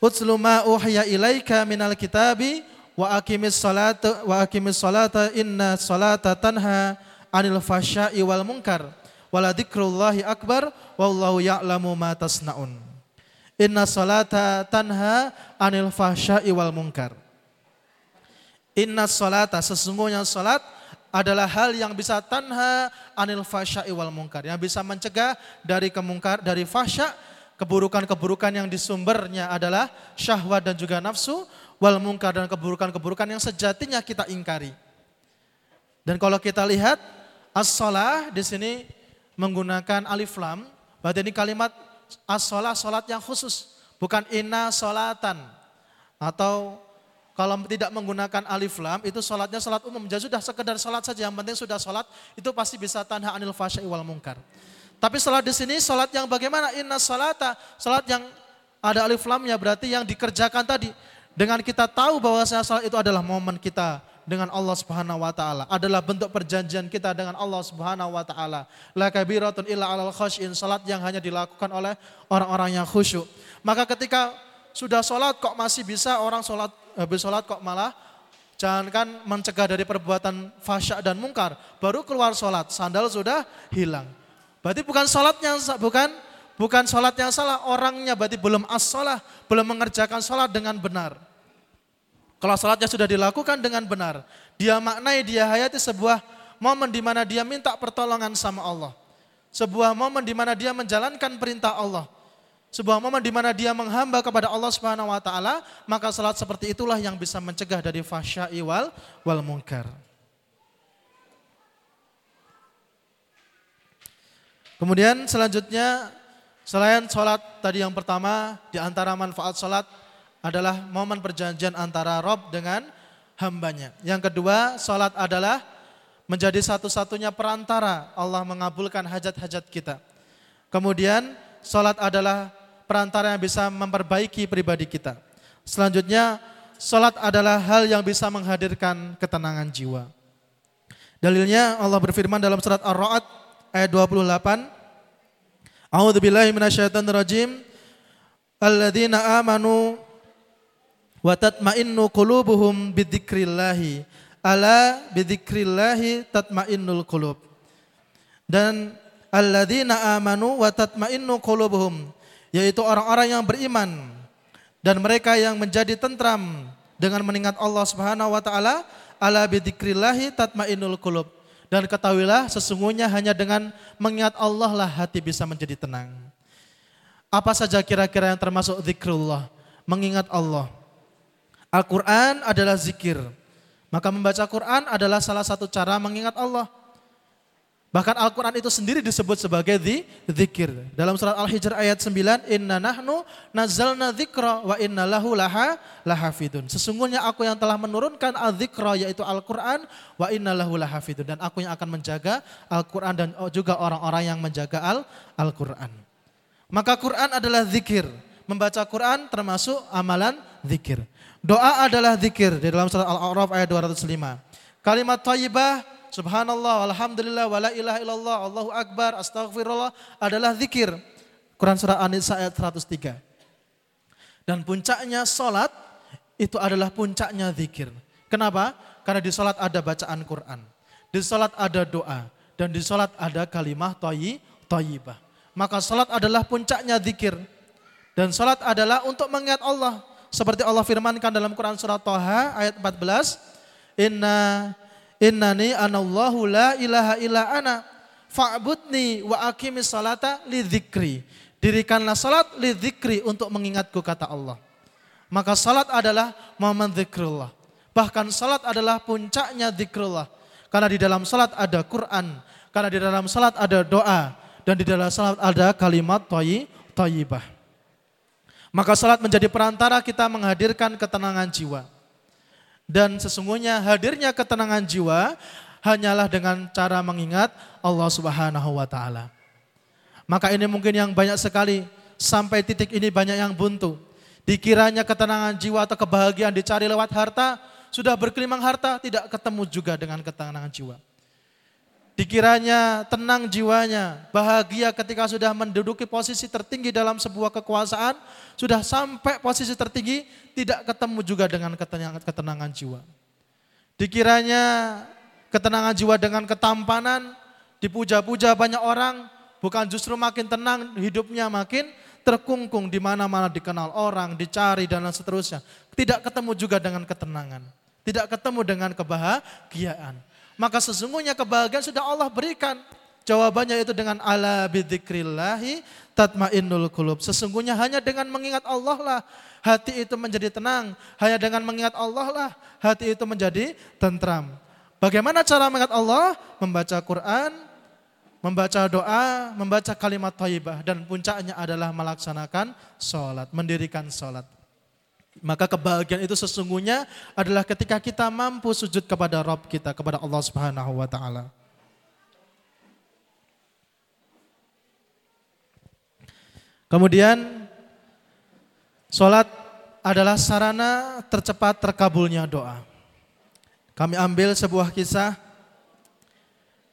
[SPEAKER 1] Utslu ma uhiya ilaika minal kitabi wa aqimis salata wa aqimis salata inna salata tanha 'anil fahsya'i wal munkar wala dzikrullahi akbar wallahu ya'lamu ma tasnaun. Inna salata tanha 'anil fahsya'i wal munkar. Inna salata sesungguhnya salat adalah hal yang bisa tanha anil fasya'i wal munkar yang bisa mencegah dari kemungkar dari fasya keburukan-keburukan yang disumbernya adalah syahwat dan juga nafsu wal munkar dan keburukan-keburukan yang sejatinya kita ingkari. Dan kalau kita lihat as-shalah di sini menggunakan alif lam, berarti ini kalimat as-shalah salat yang khusus, bukan inna salatan atau kalau tidak menggunakan alif lam itu sholatnya sholat umum. Jadi sudah sekedar sholat saja yang penting sudah sholat itu pasti bisa tanha anil fasyai wal mungkar. Tapi sholat di sini sholat yang bagaimana? Inna sholata. Sholat yang ada alif lamnya berarti yang dikerjakan tadi. Dengan kita tahu bahwa sholat itu adalah momen kita dengan Allah Subhanahu wa taala, adalah bentuk perjanjian kita dengan Allah Subhanahu wa taala. La kabiratun illa alal khasyin, salat yang hanya dilakukan oleh orang-orang yang khusyuk. Maka ketika sudah sholat kok masih bisa orang sholat habis sholat kok malah jangankan mencegah dari perbuatan fasya dan mungkar, baru keluar sholat, sandal sudah hilang. Berarti bukan sholatnya, bukan bukan sholat yang salah, orangnya berarti belum as -sholah, belum mengerjakan sholat dengan benar. Kalau sholatnya sudah dilakukan dengan benar, dia maknai, dia hayati sebuah momen di mana dia minta pertolongan sama Allah. Sebuah momen di mana dia menjalankan perintah Allah sebuah momen di mana dia menghamba kepada Allah Subhanahu wa taala, maka salat seperti itulah yang bisa mencegah dari fahsya'i wal wal munkar. Kemudian selanjutnya selain sholat tadi yang pertama di antara manfaat sholat adalah momen perjanjian antara Rob dengan hambanya. Yang kedua sholat adalah menjadi satu-satunya perantara Allah mengabulkan hajat-hajat kita. Kemudian sholat adalah perantara yang bisa memperbaiki pribadi kita. Selanjutnya, salat adalah hal yang bisa menghadirkan ketenangan jiwa. Dalilnya Allah berfirman dalam surat Ar-Ra'd ayat 28. A'udzu billahi minasyaitonir rajim. Alladzina amanu wa tatma'innu qulubuhum bidzikrillah. Ala bidzikrillah tatma'innul qulub. Dan alladzina amanu wa tatma'innu qulubuhum yaitu orang-orang yang beriman dan mereka yang menjadi tentram dengan mengingat Allah Subhanahu wa taala ala bidzikrillahi tatmainnul qulub dan ketahuilah sesungguhnya hanya dengan mengingat Allah lah hati bisa menjadi tenang. Apa saja kira-kira yang termasuk zikrullah? Mengingat Allah. Al-Quran adalah zikir. Maka membaca Quran adalah salah satu cara mengingat Allah. Bahkan Al-Quran itu sendiri disebut sebagai zikir. Dalam surat Al-Hijr ayat 9, Inna nahnu nazalna zikra wa inna lahu laha lahafidun. Sesungguhnya aku yang telah menurunkan al-zikra yaitu Al-Quran wa inna lahu lahafidun. Dan aku yang akan menjaga Al-Quran dan juga orang-orang yang menjaga Al-Quran. Maka Quran adalah zikir. Membaca Quran termasuk amalan zikir. Doa adalah zikir di dalam surat Al-A'raf ayat 205. Kalimat tayyibah subhanallah, alhamdulillah, wala ilaha illallah, Allahu akbar, astaghfirullah adalah zikir. Quran surah An-Nisa ayat 103. Dan puncaknya salat itu adalah puncaknya zikir. Kenapa? Karena di salat ada bacaan Quran. Di salat ada doa. Dan di salat ada kalimah toyi, toyibah. Maka salat adalah puncaknya zikir. Dan salat adalah untuk mengingat Allah. Seperti Allah firmankan dalam Quran surah Toha ayat 14. Inna Innani anallahu la ilaha illa ana fa'budni wa aqimis salata li dzikri. Dirikanlah salat li dzikri untuk mengingatku kata Allah. Maka salat adalah momen zikrullah. Bahkan salat adalah puncaknya zikrullah. Karena di dalam salat ada Quran, karena di dalam salat ada doa, dan di dalam salat ada kalimat thayyibah. Maka salat menjadi perantara kita menghadirkan ketenangan jiwa. Dan sesungguhnya hadirnya ketenangan jiwa hanyalah dengan cara mengingat Allah Subhanahu wa taala. Maka ini mungkin yang banyak sekali sampai titik ini banyak yang buntu. Dikiranya ketenangan jiwa atau kebahagiaan dicari lewat harta, sudah berkelimang harta, tidak ketemu juga dengan ketenangan jiwa. Dikiranya tenang jiwanya, bahagia ketika sudah menduduki posisi tertinggi dalam sebuah kekuasaan, sudah sampai posisi tertinggi, tidak ketemu juga dengan ketenangan, ketenangan jiwa. Dikiranya ketenangan jiwa dengan ketampanan, dipuja-puja banyak orang, bukan justru makin tenang, hidupnya makin terkungkung di mana-mana dikenal orang, dicari dan seterusnya. Tidak ketemu juga dengan ketenangan, tidak ketemu dengan kebahagiaan maka sesungguhnya kebahagiaan sudah Allah berikan. Jawabannya itu dengan ala bidzikrillahi tatmainnul qulub. Sesungguhnya hanya dengan mengingat Allah lah hati itu menjadi tenang. Hanya dengan mengingat Allah lah hati itu menjadi tentram. Bagaimana cara mengingat Allah? Membaca Quran, membaca doa, membaca kalimat thayyibah dan puncaknya adalah melaksanakan sholat, mendirikan sholat. Maka kebahagiaan itu sesungguhnya adalah ketika kita mampu sujud kepada Rob kita, kepada Allah Subhanahu wa taala. Kemudian sholat adalah sarana tercepat terkabulnya doa. Kami ambil sebuah kisah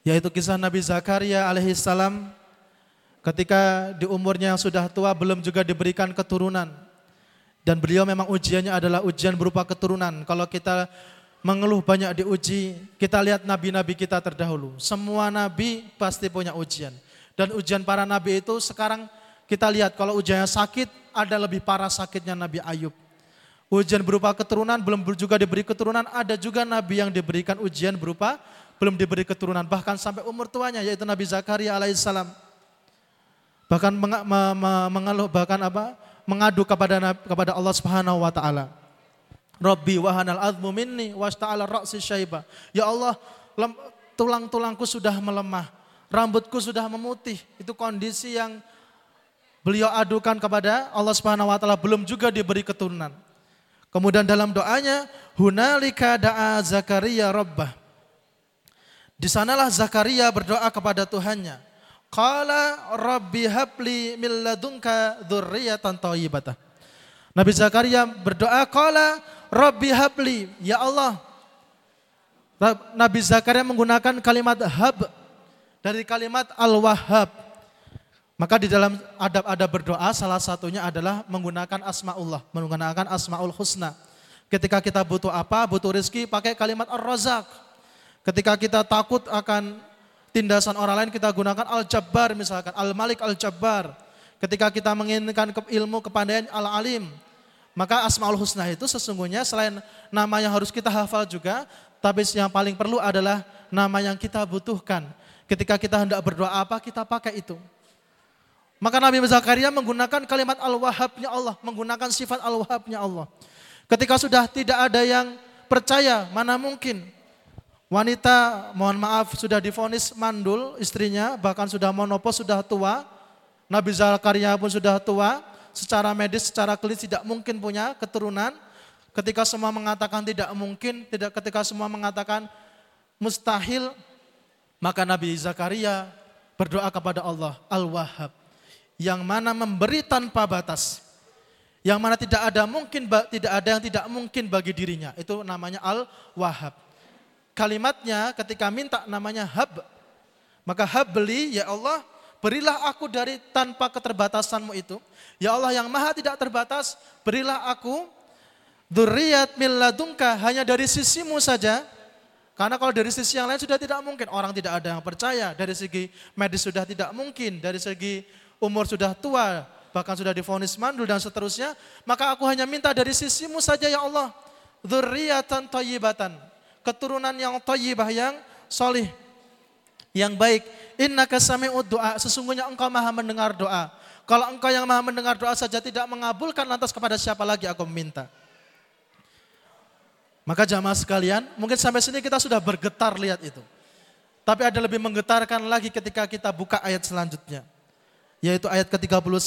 [SPEAKER 1] yaitu kisah Nabi Zakaria alaihissalam ketika di umurnya yang sudah tua belum juga diberikan keturunan dan beliau memang ujiannya adalah ujian berupa keturunan. Kalau kita mengeluh banyak diuji, kita lihat nabi-nabi kita terdahulu. Semua nabi pasti punya ujian. Dan ujian para nabi itu sekarang kita lihat kalau ujiannya sakit, ada lebih parah sakitnya Nabi Ayub. Ujian berupa keturunan, belum juga diberi keturunan, ada juga nabi yang diberikan ujian berupa belum diberi keturunan. Bahkan sampai umur tuanya yaitu Nabi Zakaria alaihissalam. Bahkan mengeluh, bahkan apa? Mengadu kepada kepada Allah Subhanahu wa taala. Rabbi wahanal azmu minni wasta'ala ra'si syaiba. Ya Allah, tulang-tulangku sudah melemah, rambutku sudah memutih. Itu kondisi yang beliau adukan kepada Allah Subhanahu wa taala belum juga diberi keturunan. Kemudian dalam doanya, hunalika da'a Zakaria rabbah. Di sanalah Zakaria berdoa kepada Tuhannya. Qala rabbi habli min ladunka thayyibatan. Nabi Zakaria berdoa qala rabbi habli ya Allah. Nabi Zakaria menggunakan kalimat hab dari kalimat al-wahhab. Maka di dalam adab-adab berdoa salah satunya adalah menggunakan asmaullah, menggunakan asmaul husna. Ketika kita butuh apa, butuh rezeki pakai kalimat ar-razak. Ketika kita takut akan tindasan orang lain kita gunakan Al-Jabbar misalkan, Al-Malik Al-Jabbar. Ketika kita menginginkan ilmu kepandaian Al-Alim, maka Asmaul Husna itu sesungguhnya selain nama yang harus kita hafal juga, tapi yang paling perlu adalah nama yang kita butuhkan. Ketika kita hendak berdoa apa, kita pakai itu. Maka Nabi Zakaria menggunakan kalimat Al-Wahabnya Allah, menggunakan sifat Al-Wahabnya Allah. Ketika sudah tidak ada yang percaya, mana mungkin Wanita mohon maaf sudah difonis mandul istrinya, bahkan sudah monopos, sudah tua. Nabi Zakaria pun sudah tua, secara medis, secara klinis tidak mungkin punya keturunan. Ketika semua mengatakan tidak mungkin, tidak ketika semua mengatakan mustahil, maka Nabi Zakaria berdoa kepada Allah, Al-Wahhab, yang mana memberi tanpa batas. Yang mana tidak ada mungkin tidak ada yang tidak mungkin bagi dirinya. Itu namanya Al-Wahhab kalimatnya ketika minta namanya hab. Maka hab beli, ya Allah, berilah aku dari tanpa keterbatasanmu itu. Ya Allah yang maha tidak terbatas, berilah aku Duriat milladungka hanya dari sisimu saja. Karena kalau dari sisi yang lain sudah tidak mungkin. Orang tidak ada yang percaya. Dari segi medis sudah tidak mungkin. Dari segi umur sudah tua. Bahkan sudah difonis mandul dan seterusnya. Maka aku hanya minta dari sisimu saja ya Allah. Duriatan tayyibatan keturunan yang thayyibah yang solih, yang baik. Inna sami'ud doa, sesungguhnya engkau maha mendengar doa. Kalau engkau yang maha mendengar doa saja tidak mengabulkan, lantas kepada siapa lagi aku meminta? Maka jamaah sekalian, mungkin sampai sini kita sudah bergetar lihat itu. Tapi ada lebih menggetarkan lagi ketika kita buka ayat selanjutnya. Yaitu ayat ke-39.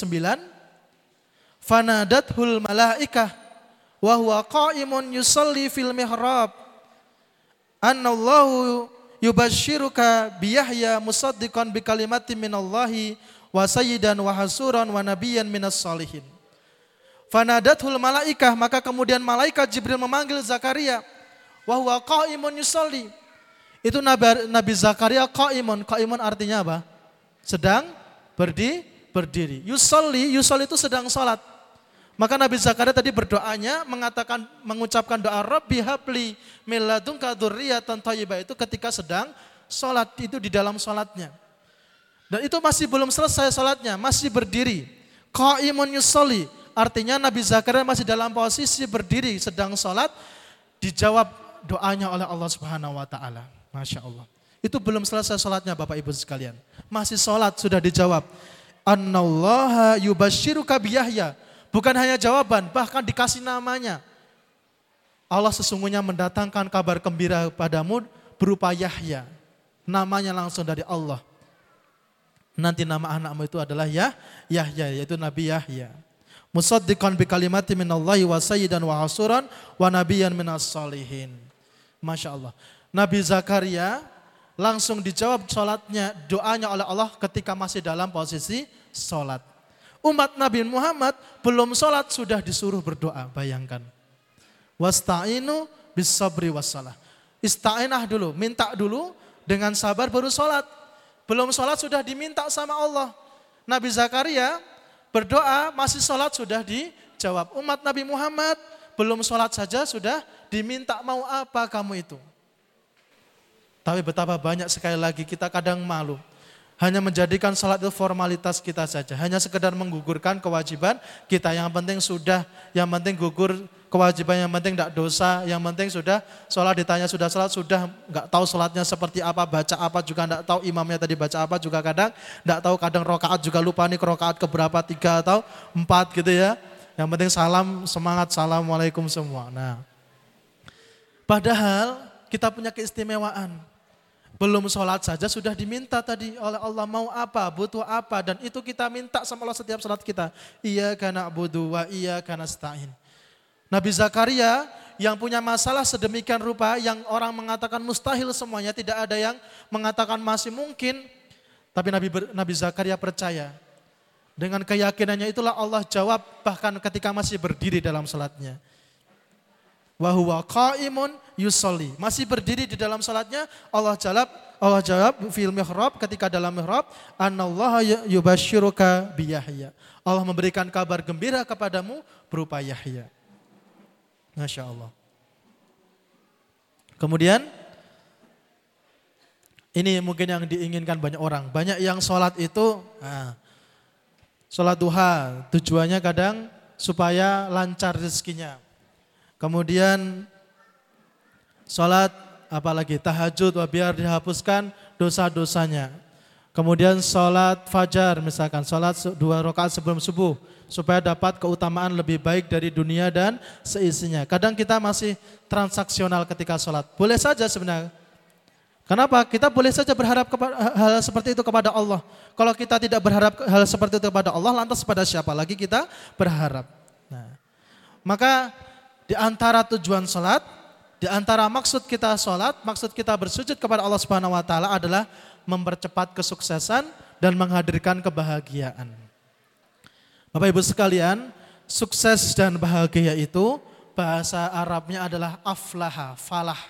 [SPEAKER 1] Fanadathul malaikah wa huwa qa'imun yusalli fil mihrab annallahu yubashiruka biyahya musaddiqan bi kalimatin minallahi wa sayyidan wa hasuran wa nabiyyan minas salihin. Fanadathul malaikah maka kemudian malaikat Jibril memanggil Zakaria Wa huwa qaimun yusalli. Itu Nabi, Nabi Zakaria qaimun. Qaimun artinya apa? Sedang berdi, berdiri. Yusalli, yusalli itu sedang salat. Maka Nabi Zakaria tadi berdoanya mengatakan mengucapkan doa Rabbi habli miladunka dzurriyyatan thayyibah itu ketika sedang salat itu di dalam salatnya. Dan itu masih belum selesai salatnya, masih berdiri. Qaimun yusalli, artinya Nabi Zakaria masih dalam posisi berdiri sedang salat dijawab doanya oleh Allah Subhanahu wa taala. Masya Allah. Itu belum selesai salatnya Bapak Ibu sekalian. Masih salat sudah dijawab. Annallaha yubashiruka biyahya Bukan hanya jawaban, bahkan dikasih namanya. Allah sesungguhnya mendatangkan kabar gembira padamu berupa Yahya. Namanya langsung dari Allah. Nanti nama anakmu itu adalah Yah, Yahya, yaitu Nabi Yahya. Musaddiqan bi kalimati minallahi wa sayyidan wa hasuran wa nabiyan minas salihin. Masya Allah. Nabi Zakaria langsung dijawab sholatnya, doanya oleh Allah ketika masih dalam posisi sholat. Umat Nabi Muhammad belum sholat sudah disuruh berdoa, bayangkan. Wasta'inu bisabri wassalah. Ista'inah dulu, minta dulu dengan sabar baru sholat. Belum sholat sudah diminta sama Allah. Nabi Zakaria berdoa masih sholat sudah dijawab. Umat Nabi Muhammad belum sholat saja sudah diminta mau apa kamu itu. Tapi betapa banyak sekali lagi kita kadang malu hanya menjadikan salat itu formalitas kita saja. Hanya sekedar menggugurkan kewajiban kita. Yang penting sudah, yang penting gugur kewajiban, yang penting tidak dosa, yang penting sudah sholat ditanya sudah sholat, sudah nggak tahu sholatnya seperti apa, baca apa juga nggak tahu imamnya tadi baca apa juga kadang nggak tahu kadang rokaat juga lupa nih rokaat keberapa tiga atau empat gitu ya. Yang penting salam semangat assalamualaikum semua. Nah, padahal kita punya keistimewaan. Belum sholat saja sudah diminta tadi oleh Allah mau apa, butuh apa. Dan itu kita minta sama Allah setiap sholat kita. Iya karena budu wa iya karena stain. Nabi Zakaria yang punya masalah sedemikian rupa yang orang mengatakan mustahil semuanya. Tidak ada yang mengatakan masih mungkin. Tapi Nabi, Nabi Zakaria percaya. Dengan keyakinannya itulah Allah jawab bahkan ketika masih berdiri dalam sholatnya. Wahuwa qaimun yusolli. Masih berdiri di dalam salatnya, Allah jawab, Allah jawab fil mihrab ketika dalam mihrab, anallaha yubasyiruka biyahya. Allah memberikan kabar gembira kepadamu berupa Yahya. Masya Allah. Kemudian, ini mungkin yang diinginkan banyak orang. Banyak yang sholat itu, nah, sholat duha, tujuannya kadang supaya lancar rezekinya. Kemudian sholat apalagi tahajud biar dihapuskan dosa-dosanya. Kemudian sholat fajar misalkan sholat dua rakaat sebelum subuh supaya dapat keutamaan lebih baik dari dunia dan seisinya. Kadang kita masih transaksional ketika sholat. Boleh saja sebenarnya. Kenapa? Kita boleh saja berharap hal seperti itu kepada Allah. Kalau kita tidak berharap hal seperti itu kepada Allah, lantas pada siapa lagi kita berharap? Nah, maka di antara tujuan sholat, di antara maksud kita sholat, maksud kita bersujud kepada Allah Subhanahu Wa Taala adalah mempercepat kesuksesan dan menghadirkan kebahagiaan. Bapak Ibu sekalian, sukses dan bahagia itu bahasa Arabnya adalah aflaha, falah.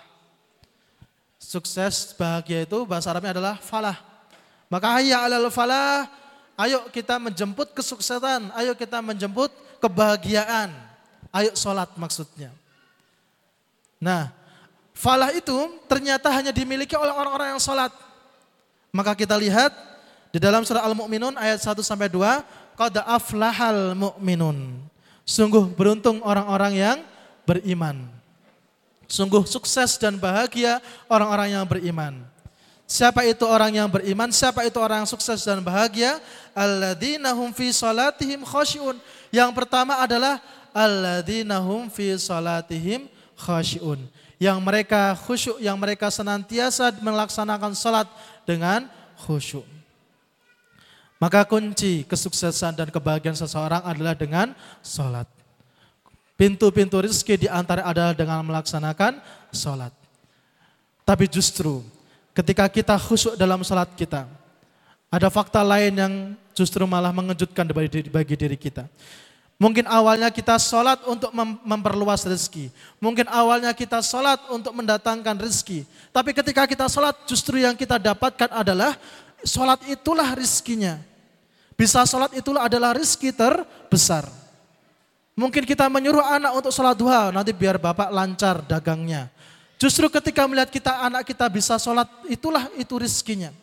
[SPEAKER 1] Sukses, bahagia itu bahasa Arabnya adalah falah. Maka hayya alal falah, ayo kita menjemput kesuksesan, ayo kita menjemput kebahagiaan. Ayo sholat maksudnya. Nah, falah itu ternyata hanya dimiliki oleh orang-orang yang sholat. Maka kita lihat di dalam surah Al-Mu'minun ayat 1 sampai 2, qad aflahal mu'minun. Sungguh beruntung orang-orang yang beriman. Sungguh sukses dan bahagia orang-orang yang beriman. Siapa itu orang yang beriman? Siapa itu orang yang sukses dan bahagia? Alladzina hum fi salatihim khasyiun. Yang pertama adalah alladzina hum fi salatihim khasyiun. Yang mereka khusyuk, yang mereka senantiasa melaksanakan salat dengan khusyuk. Maka kunci kesuksesan dan kebahagiaan seseorang adalah dengan salat. Pintu-pintu rezeki di antara adalah dengan melaksanakan salat. Tapi justru ketika kita khusyuk dalam salat kita, ada fakta lain yang justru malah mengejutkan bagi diri kita. Mungkin awalnya kita sholat untuk memperluas rezeki. Mungkin awalnya kita sholat untuk mendatangkan rezeki. Tapi ketika kita sholat justru yang kita dapatkan adalah sholat itulah rizkinya. Bisa sholat itulah adalah rizki terbesar. Mungkin kita menyuruh anak untuk sholat duha, nanti biar bapak lancar dagangnya. Justru ketika melihat kita anak kita bisa sholat, itulah itu rizkinya.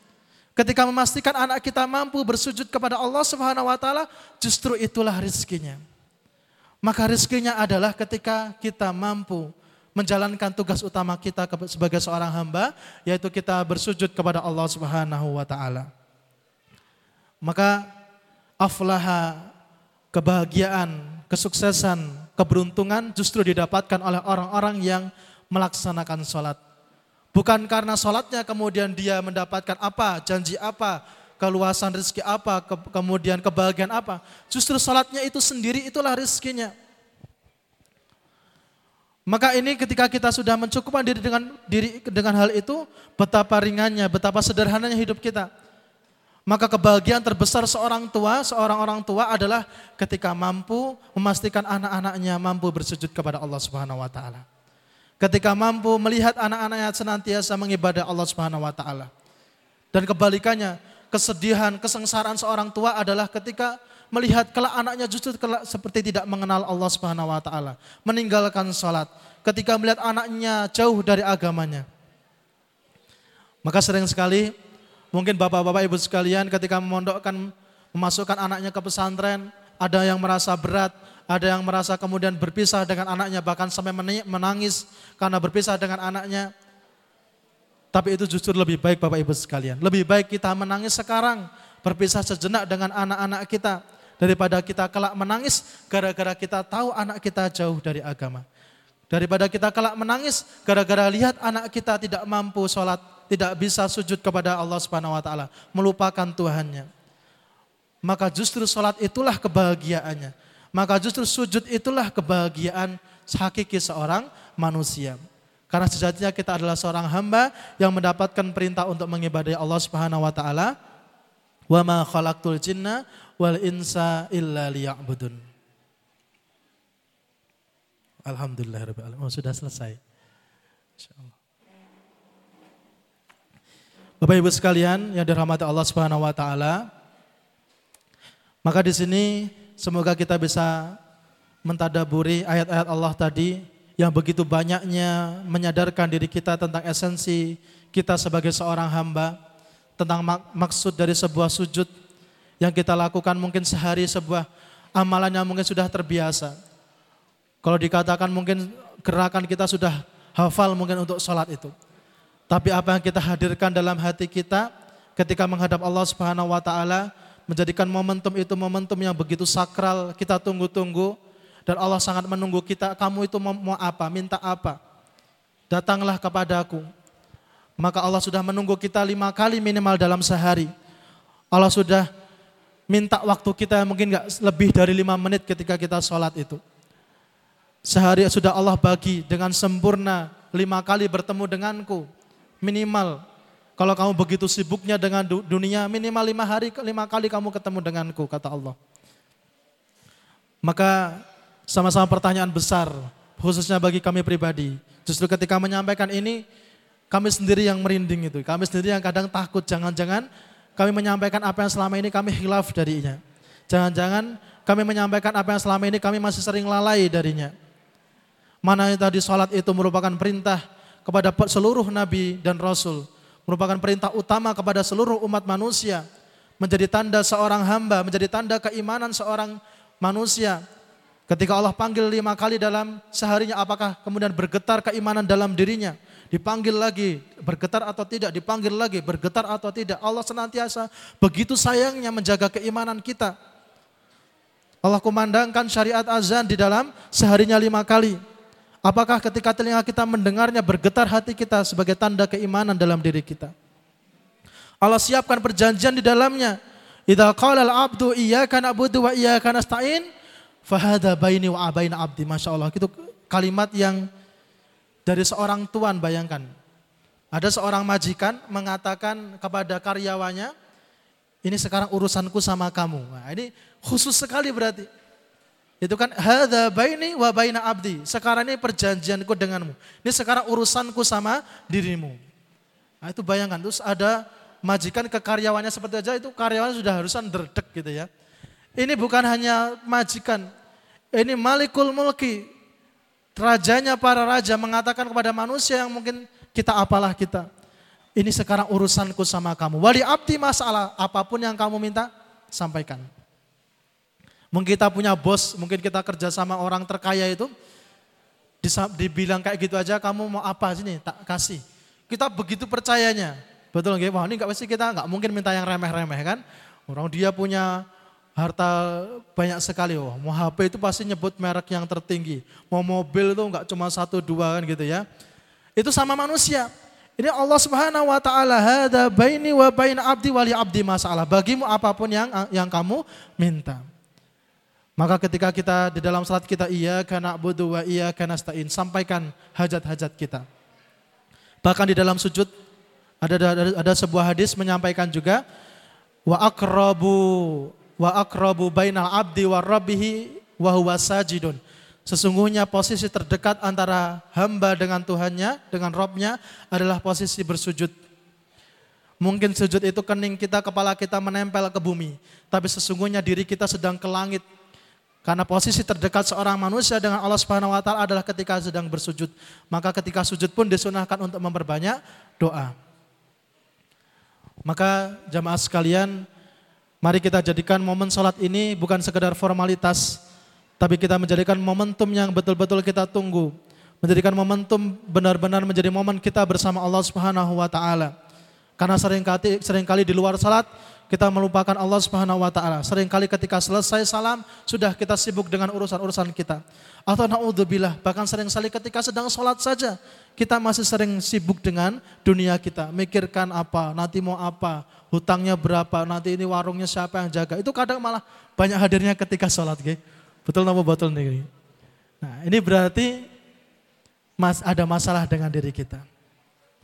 [SPEAKER 1] Ketika memastikan anak kita mampu bersujud kepada Allah Subhanahu wa taala, justru itulah rizkinya. Maka rizkinya adalah ketika kita mampu menjalankan tugas utama kita sebagai seorang hamba, yaitu kita bersujud kepada Allah Subhanahu wa taala. Maka aflaha kebahagiaan, kesuksesan, keberuntungan justru didapatkan oleh orang-orang yang melaksanakan sholat. Bukan karena sholatnya kemudian dia mendapatkan apa, janji apa, keluasan rezeki apa, ke, kemudian kebahagiaan apa. Justru sholatnya itu sendiri itulah rezekinya. Maka ini ketika kita sudah mencukupkan diri dengan diri dengan hal itu, betapa ringannya, betapa sederhananya hidup kita. Maka kebahagiaan terbesar seorang tua, seorang orang tua adalah ketika mampu memastikan anak-anaknya mampu bersujud kepada Allah Subhanahu wa taala. Ketika mampu melihat anak-anaknya senantiasa mengibadah Allah Subhanahu wa taala. Dan kebalikannya, kesedihan, kesengsaraan seorang tua adalah ketika melihat kelak anaknya justru kelak seperti tidak mengenal Allah Subhanahu wa taala, meninggalkan salat. Ketika melihat anaknya jauh dari agamanya. Maka sering sekali mungkin bapak-bapak ibu sekalian ketika memondokkan memasukkan anaknya ke pesantren, ada yang merasa berat, ada yang merasa kemudian berpisah dengan anaknya bahkan sampai menangis karena berpisah dengan anaknya. Tapi itu justru lebih baik Bapak Ibu sekalian. Lebih baik kita menangis sekarang, berpisah sejenak dengan anak-anak kita daripada kita kelak menangis gara-gara kita tahu anak kita jauh dari agama. Daripada kita kelak menangis gara-gara lihat anak kita tidak mampu sholat, tidak bisa sujud kepada Allah Subhanahu wa taala, melupakan Tuhannya. Maka justru sholat itulah kebahagiaannya. Maka justru sujud itulah kebahagiaan hakiki seorang manusia. Karena sejatinya kita adalah seorang hamba yang mendapatkan perintah untuk mengibadai Allah Subhanahu wa taala. Wa ma khalaqtul jinna wal insa illa liya'budun. Alhamdulillah Oh, sudah selesai. Bapak Ibu sekalian yang dirahmati Allah Subhanahu wa taala, maka di sini Semoga kita bisa mentadaburi ayat-ayat Allah tadi yang begitu banyaknya menyadarkan diri kita tentang esensi kita sebagai seorang hamba, tentang mak maksud dari sebuah sujud yang kita lakukan mungkin sehari sebuah amalan yang mungkin sudah terbiasa. Kalau dikatakan mungkin gerakan kita sudah hafal mungkin untuk sholat itu. Tapi apa yang kita hadirkan dalam hati kita ketika menghadap Allah Subhanahu wa taala menjadikan momentum itu momentum yang begitu sakral, kita tunggu-tunggu dan Allah sangat menunggu kita, kamu itu mau, apa, minta apa. Datanglah kepadaku. Maka Allah sudah menunggu kita lima kali minimal dalam sehari. Allah sudah minta waktu kita mungkin nggak lebih dari lima menit ketika kita sholat itu. Sehari sudah Allah bagi dengan sempurna lima kali bertemu denganku minimal kalau kamu begitu sibuknya dengan dunia, minimal lima hari, lima kali kamu ketemu denganku, kata Allah. Maka sama-sama pertanyaan besar, khususnya bagi kami pribadi. Justru ketika menyampaikan ini, kami sendiri yang merinding itu. Kami sendiri yang kadang takut, jangan-jangan kami menyampaikan apa yang selama ini kami hilaf darinya. Jangan-jangan kami menyampaikan apa yang selama ini kami masih sering lalai darinya. Mana tadi sholat itu merupakan perintah kepada seluruh nabi dan rasul merupakan perintah utama kepada seluruh umat manusia, menjadi tanda seorang hamba, menjadi tanda keimanan seorang manusia. Ketika Allah panggil lima kali dalam seharinya, apakah kemudian bergetar keimanan dalam dirinya? Dipanggil lagi, bergetar atau tidak? Dipanggil lagi, bergetar atau tidak? Allah senantiasa begitu sayangnya menjaga keimanan kita. Allah kumandangkan syariat azan di dalam seharinya lima kali. Apakah ketika telinga kita mendengarnya bergetar hati kita sebagai tanda keimanan dalam diri kita? Allah siapkan perjanjian di dalamnya. Idza qala al-'abdu iyyaka na'budu wa iyyaka nasta'in fahada baini wa abaina abdi. Masya Allah. Itu kalimat yang dari seorang tuan bayangkan. Ada seorang majikan mengatakan kepada karyawannya, ini sekarang urusanku sama kamu. Nah, ini khusus sekali berarti. Itu kan hadza baini wa baina abdi. Sekarang ini perjanjianku denganmu. Ini sekarang urusanku sama dirimu. Nah, itu bayangkan terus ada majikan ke karyawannya seperti aja itu karyawannya sudah harusan derdek gitu ya. Ini bukan hanya majikan. Ini Malikul Mulki. Rajanya para raja mengatakan kepada manusia yang mungkin kita apalah kita. Ini sekarang urusanku sama kamu. Wali abdi masalah apa pun yang kamu minta sampaikan. Mungkin kita punya bos, mungkin kita kerja sama orang terkaya itu, dibilang kayak gitu aja, kamu mau apa sini, tak kasih. Kita begitu percayanya, betul nggak? Wah ini nggak pasti kita nggak mungkin minta yang remeh-remeh kan? Orang dia punya harta banyak sekali, wah mau HP itu pasti nyebut merek yang tertinggi, mau mobil itu nggak cuma satu dua kan gitu ya. Itu sama manusia. Ini Allah Subhanahu wa taala hada baini wa bain abdi wali abdi masalah. Bagimu apa pun yang yang kamu minta. Maka ketika kita di dalam salat kita iya karena budu wa iya karena stain sampaikan hajat-hajat kita. Bahkan di dalam sujud ada, ada ada sebuah hadis menyampaikan juga wa akrabu wa akrabu bainal abdi wa rabbihi wa huwa sajidun. Sesungguhnya posisi terdekat antara hamba dengan Tuhannya, dengan Robnya adalah posisi bersujud. Mungkin sujud itu kening kita, kepala kita menempel ke bumi. Tapi sesungguhnya diri kita sedang ke langit karena posisi terdekat seorang manusia dengan Allah Subhanahu wa taala adalah ketika sedang bersujud. Maka ketika sujud pun disunahkan untuk memperbanyak doa. Maka jamaah sekalian, mari kita jadikan momen sholat ini bukan sekedar formalitas, tapi kita menjadikan momentum yang betul-betul kita tunggu. Menjadikan momentum benar-benar menjadi momen kita bersama Allah Subhanahu wa taala. Karena sering kali sering kali di luar salat kita melupakan Allah Subhanahu wa taala. Seringkali ketika selesai salam sudah kita sibuk dengan urusan-urusan kita. Atau naudzubillah, bahkan sering kali ketika sedang sholat saja kita masih sering sibuk dengan dunia kita, mikirkan apa, nanti mau apa, hutangnya berapa, nanti ini warungnya siapa yang jaga. Itu kadang malah banyak hadirnya ketika sholat, gitu. Betul nama betul nih. Nah, ini berarti mas ada masalah dengan diri kita.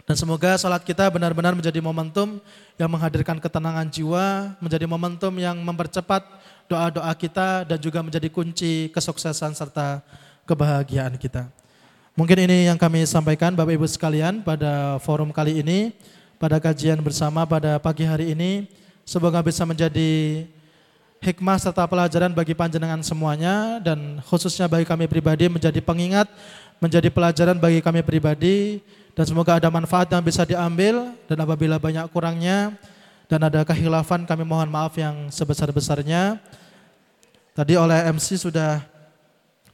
[SPEAKER 1] Dan semoga salat kita benar-benar menjadi momentum yang menghadirkan ketenangan jiwa, menjadi momentum yang mempercepat doa-doa kita dan juga menjadi kunci kesuksesan serta kebahagiaan kita. Mungkin ini yang kami sampaikan Bapak Ibu sekalian pada forum kali ini, pada kajian bersama pada pagi hari ini. Semoga bisa menjadi hikmah serta pelajaran bagi panjenengan semuanya dan khususnya bagi kami pribadi menjadi pengingat, menjadi pelajaran bagi kami pribadi dan semoga ada manfaat yang bisa diambil dan apabila banyak kurangnya dan ada kehilafan kami mohon maaf yang sebesar-besarnya. Tadi oleh MC sudah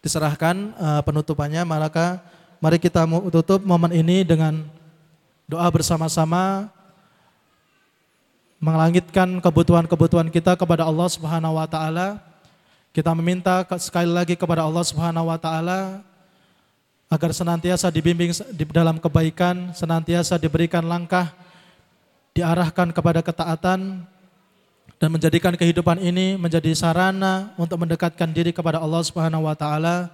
[SPEAKER 1] diserahkan uh, penutupannya, maka mari kita tutup momen ini dengan doa bersama-sama melangitkan kebutuhan-kebutuhan kita kepada Allah Subhanahu wa taala. Kita meminta sekali lagi kepada Allah Subhanahu wa taala agar senantiasa dibimbing di dalam kebaikan, senantiasa diberikan langkah, diarahkan kepada ketaatan, dan menjadikan kehidupan ini menjadi sarana untuk mendekatkan diri kepada Allah Subhanahu wa taala.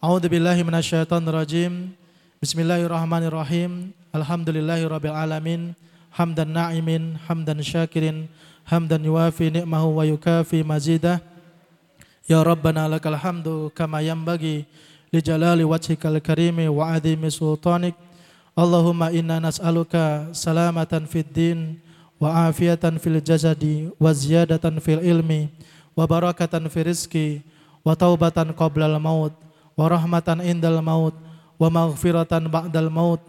[SPEAKER 1] A'udzubillahi minasyaitonirrajim. Bismillahirrahmanirrahim. Alhamdulillahirabbil alamin. Hamdan na'imin, hamdan syakirin, hamdan yuwafi ni'mahu wa yukafi mazidah. Ya Rabbana lakal hamdu kama yanbaghi لجلال وجهك الكريم وعظيم سلطانك اللهم إنا نسألك سلامة في الدين وعافية في الجسد وزيادة في العلم وبركة في الرزق وتوبة قبل الموت ورحمة عند الموت ومغفرة بعد الموت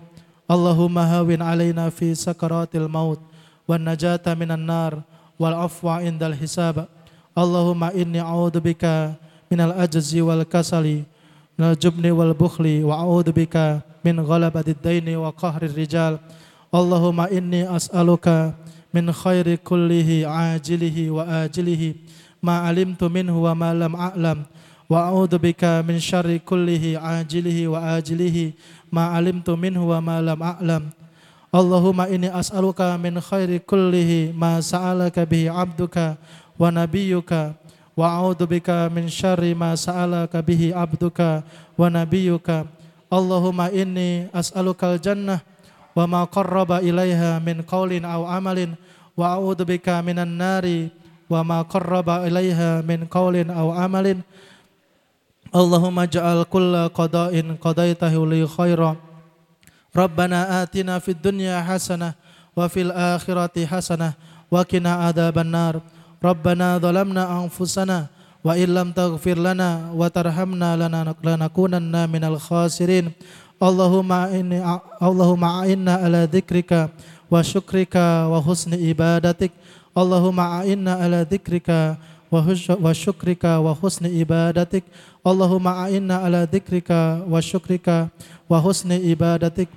[SPEAKER 1] اللهم هون علينا في سكرات الموت والنجاة من النار والعفو عند الحساب اللهم إني أعوذ بك من العجز والكسل Najubni jubni wal bukhli wa a'udzu bika min ghalabatid daini wa qahri rijal Allahumma inni as'aluka min khairi kullihi ajilihi wa ajilihi. Ma alimtu minhu wa ma lam a'lam. Wa a'udzu bika min syarri kullihi ajilihi wa ajilihi. Ma alimtu minhu wa ma lam a'lam. Allahumma inni as'aluka min khairi kullihi ma sa'alaka bihi 'abduka wa nabiyyuka wa a'udzu min syarri ma sa'alaka 'abduka wa Allahumma inni as'alukal jannah wa ma qarraba min qaulin aw amalin wa a'udzu minan nari wa ma qarraba min qaulin aw amalin Allahumma ja'al kulla qada'in qadaitahu li Rabbana atina fid dunya hasanah wa akhirati hasanah wa qina adhaban ربنا ظلمنا أنفسنا وإن لم تغفر لنا وترحمنا لنكونن من الخاسرين اللهم إني اللهم أعنا على ذكرك وشكرك وحسن عبادتك اللهم أعنا على ذكرك وشكرك وحسن عبادتك اللهم أعنا على ذكرك وشكرك وحسن عبادتك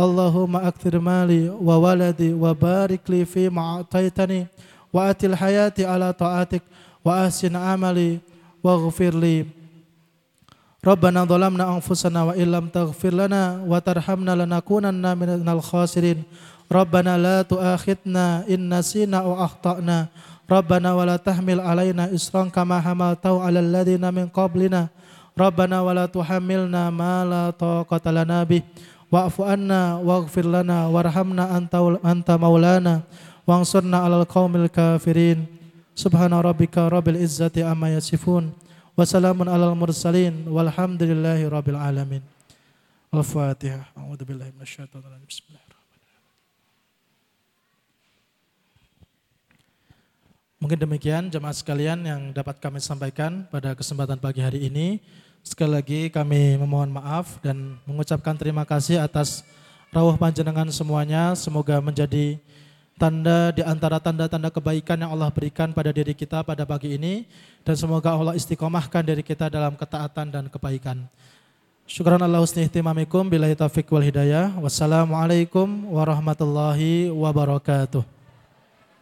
[SPEAKER 1] اللهم أكثر مالي وولدي وبارك لي فيما أعطيتني wa atil hayati ala ta'atik wa ahsin amali waghfir li Rabbana dhalamna anfusana wa illam taghfir lana wa tarhamna lanakunanna minal khasirin Rabbana la tu'akhidna in nasina aw akhtana wa la tahmil alaina isran kama hamaltahu alal ladina min qablina Rabbana wa la tuhammilna ma la taqata lana bih wa'fu anna warhamna anta, anta maulana وانصرنا على القوم الكافرين سبحان ربك رب العزة عما يصفون وسلام على المرسلين والحمد لله رب العالمين الفاتحة أعوذ بالله من الشيطان الرجيم بسم الله Mungkin demikian jemaah sekalian yang dapat kami sampaikan pada kesempatan pagi hari ini. Sekali lagi kami memohon maaf dan mengucapkan terima kasih atas rawuh panjenengan semuanya. Semoga menjadi tanda di antara tanda-tanda kebaikan yang Allah berikan pada diri kita pada pagi ini dan semoga Allah istiqomahkan diri kita dalam ketaatan dan kebaikan. Syukran Allah husni ihtimamikum billahi taufiq wal hidayah. Wassalamualaikum warahmatullahi wabarakatuh.